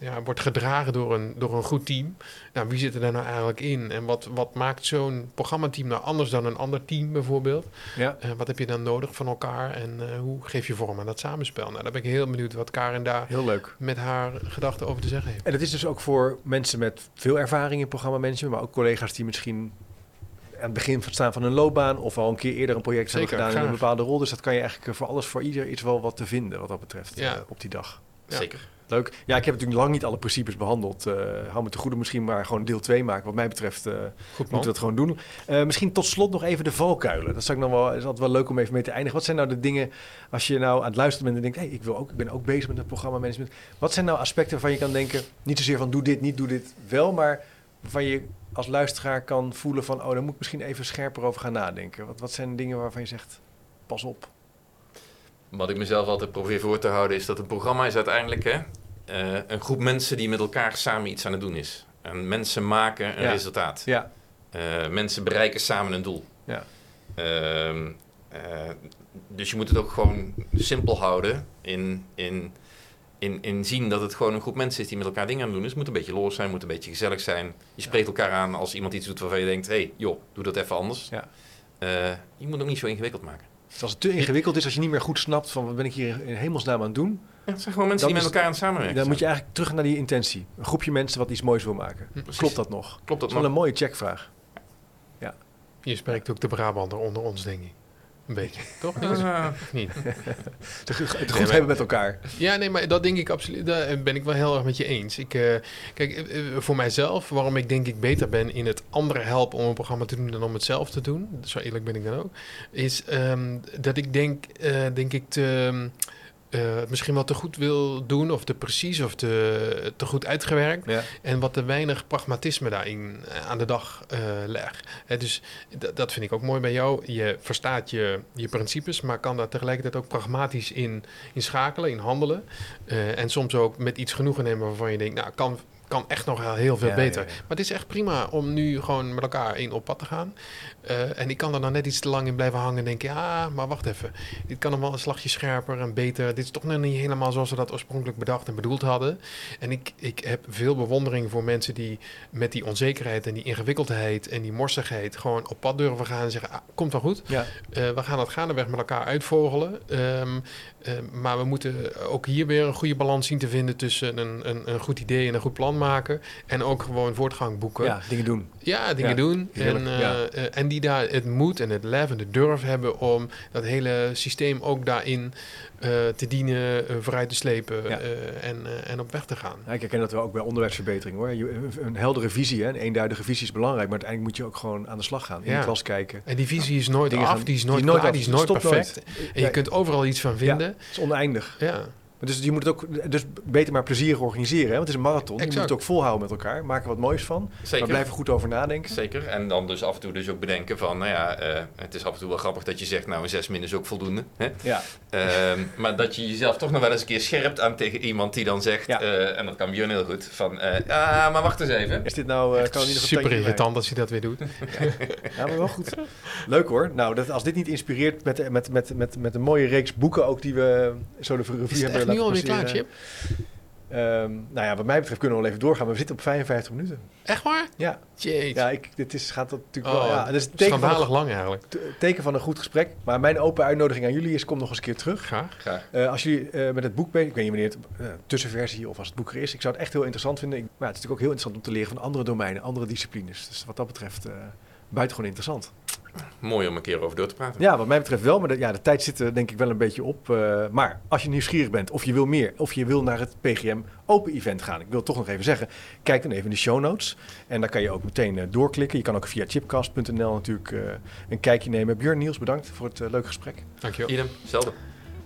ja, wordt gedragen door een, door een goed team. Nou, wie zit er daar nou eigenlijk in? En wat, wat maakt zo'n programmateam nou anders dan een ander team bijvoorbeeld? Ja. Eh, wat heb je dan nodig van elkaar? En eh, hoe geef je vorm aan dat samenspel? Nou, daar ben ik heel benieuwd wat Karin daar Heel leuk. met haar gedachten over te zeggen heeft. En dat is dus ook voor mensen met veel ervaring in programmamanagement, maar ook collega's die misschien aan het begin staan van hun loopbaan of al een keer eerder een project hebben Zeker, gedaan in een bepaalde rol. Dus dat kan je eigenlijk voor alles, voor ieder iets wel wat te vinden wat dat betreft Ja. eh, op die dag. Ja. Zeker. Leuk. Ja, ik heb natuurlijk lang niet alle principes behandeld. Eh hou me te goede misschien maar gewoon deel 2 maken. Wat mij betreft eh, moeten we dat gewoon doen. Eh, misschien tot slot nog even de valkuilen. Dat zou ik nog wel, is altijd wel leuk om even mee te eindigen. Wat zijn nou de dingen, als je nou aan het luisteren bent en denkt... Hey, ik, wil ook, ik ben ook bezig met het programmamanagement. Wat zijn nou aspecten waarvan je kan denken... niet zozeer van doe dit, niet doe dit wel... maar waarvan je als luisteraar kan voelen van... oh, daar moet ik misschien even scherper over gaan nadenken. Wat, wat zijn dingen waarvan je zegt, pas op. Wat ik mezelf altijd probeer voor te houden is dat een programma is uiteindelijk hè, eh, een groep mensen die met elkaar samen iets aan het doen is. En mensen maken een Ja. resultaat. Ja, Eh, mensen bereiken samen een doel. ja, Ehm, eh, dus je moet het ook gewoon simpel houden in, in, in, in zien dat het gewoon een groep mensen is die met elkaar dingen aan het doen is. Het moet een beetje los zijn, moet een beetje gezellig zijn. Je spreekt elkaar aan als iemand iets doet waarvan je denkt, hé hey, joh, doe dat even anders. ja. Je moet het ook niet zo ingewikkeld maken. Dus als het te ingewikkeld is, als je niet meer goed snapt... van wat ben ik hier in hemelsnaam aan het doen... Ja, het zijn gewoon mensen die met elkaar aan het samenwerken dan moet je eigenlijk terug naar die intentie. Een groepje mensen wat iets moois wil maken. Precies. Klopt dat nog? Klopt Dat dat is wel nog? een mooie checkvraag. Je spreekt ook de Brabander onder ons, denk ik. Een beetje, toch? Niels? Ah. Of niet? Het goed maar- hebben met elkaar. Ja, nee, maar dat denk ik absoluut. Daar ben ik wel heel erg met je eens. Ik, eh, kijk, eh, eh, voor mijzelf, waarom ik denk ik beter ben in het andere helpen om een programma te doen dan om het zelf te doen, zo eerlijk ben ik dan ook, is ehm, dat ik denk, eh, denk ik, te, het misschien wel te goed wil doen, of te precies, of te, te goed uitgewerkt. Ja. En wat te weinig pragmatisme daarin eh, aan de dag eh leg. Hè, dus dat vind ik ook mooi bij jou. Je verstaat je, je principes, maar kan daar tegelijkertijd ook pragmatisch in, in schakelen, in handelen. Eh, en soms ook met iets genoegen nemen waarvan je denkt, nou, kan, kan echt nog heel veel Ja, beter. ja, ja. Maar het is echt prima om nu gewoon met elkaar in op pad te gaan. Eh, en ik kan er dan net iets te lang in blijven hangen en denken, ja, maar wacht even. Dit kan nog wel een slagje scherper en beter. Dit is toch nog niet helemaal zoals we dat oorspronkelijk bedacht en bedoeld hadden. En ik, ik heb veel bewondering voor mensen die met die onzekerheid en die ingewikkeldheid en die morsigheid gewoon op pad durven gaan en zeggen, ah, komt wel goed. Ja. Eh, we gaan het gaandeweg met elkaar uitvogelen. Ehm, eh, maar we moeten ook hier weer een goede balans zien te vinden tussen een, een, een goed idee en een goed plan maken. En ook gewoon voortgang boeken. ja, dingen doen. Ja, dingen Ja, doen. heerlijk, En, eh, ja. eh, en die daar het moed en het lef en de durf hebben om dat hele systeem ook daarin te dienen, eh, vooruit te slepen Ja. eh, en, eh, en op weg te gaan. Ja, ik herken dat wel ook bij onderwijsverbetering hoor. Een, heldere visie, hè, een eenduidige visie is belangrijk, maar uiteindelijk moet je ook gewoon aan de slag gaan. In Ja. de klas kijken. En die visie is nooit af, gaan- die is nooit nooit klaar, af, die is het nooit stopt perfect. nooit. En je kunt overal iets van vinden. Het is oneindig. Ja. Dus je moet het ook dus beter maar plezierig organiseren. Hè? Want het is een marathon. Je moet Exact. het ook volhouden met elkaar. Maak er wat moois van. Maar Zeker. blijf er goed over nadenken. Zeker. En dan dus af en toe dus ook bedenken van, nou ja, eh, het is af en toe wel grappig dat je zegt, nou een 6 min is ook voldoende. Hè? Ja, Ehm, maar dat je jezelf toch nog wel eens een keer scherpt aan tegen iemand die dan zegt, Ja. eh, en dat kan Björn heel goed, van, eh, ja, maar wacht eens even. is dit nou... eh kan er niet nog een Super irritant als je dat weer doet. Ja, maar wel goed. Leuk hoor. Nou, dat, als dit niet inspireert met, met, met, met, met een mooie reeks boeken ook die we zo de het hebben nu alweer klaar. Chip? Ehm, nou ja, wat mij betreft kunnen we wel even doorgaan. Maar we zitten op 55 minuten. Echt waar? Ja, ja ik, dit is, gaat dat natuurlijk Oh, wel... Ja, dat is het teken van, Schandalig een, lang eigenlijk. te- teken van een goed gesprek. Maar mijn open uitnodiging aan jullie is, kom nog eens een keer terug. Graag. Graag. Eh, als jullie eh, met het boek bezig, ik weet niet wanneer het eh, tussenversie of als het boek er is, ik zou het echt heel interessant vinden. Ik, maar het is natuurlijk ook heel interessant om te leren van andere domeinen, andere disciplines. Dus wat dat betreft, eh buitengewoon interessant. Mooi om een keer over door te praten. Ja, wat mij betreft wel. Maar de, ja, de tijd zit er denk ik wel een beetje op. Uh, maar als je nieuwsgierig bent of je wil meer... of je wil naar het PGM Open Event gaan... ik wil toch nog even zeggen, kijk dan even in de show notes. En daar kan je ook meteen uh, doorklikken. Je kan ook via chipcast.nl natuurlijk uh, een kijkje nemen. Björn Niels, bedankt voor het leuke gesprek. Dankjewel. Idem, hetzelfde.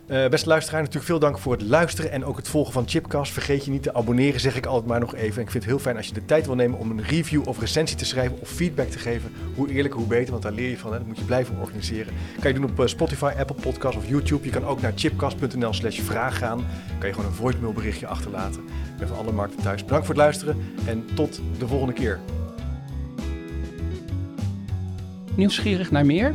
Uh, beste luisteraar, natuurlijk veel dank voor het luisteren en ook het volgen van Chipcast. Vergeet je niet te abonneren, zeg ik altijd maar nog even. ik vind het heel fijn als je de tijd wil nemen om een review of recensie te schrijven of feedback te geven. Hoe eerlijker, hoe beter, want daar leer je van. Hè. Dat moet je blijven organiseren. Kan je doen op Spotify, Apple Podcasts of YouTube. Je kan ook naar chipcast.nl slash vraag gaan. Kan je gewoon een voicemail berichtje achterlaten. Ik ben van alle markten thuis. Bedankt voor het luisteren en tot de volgende keer. Nieuwsgierig naar meer?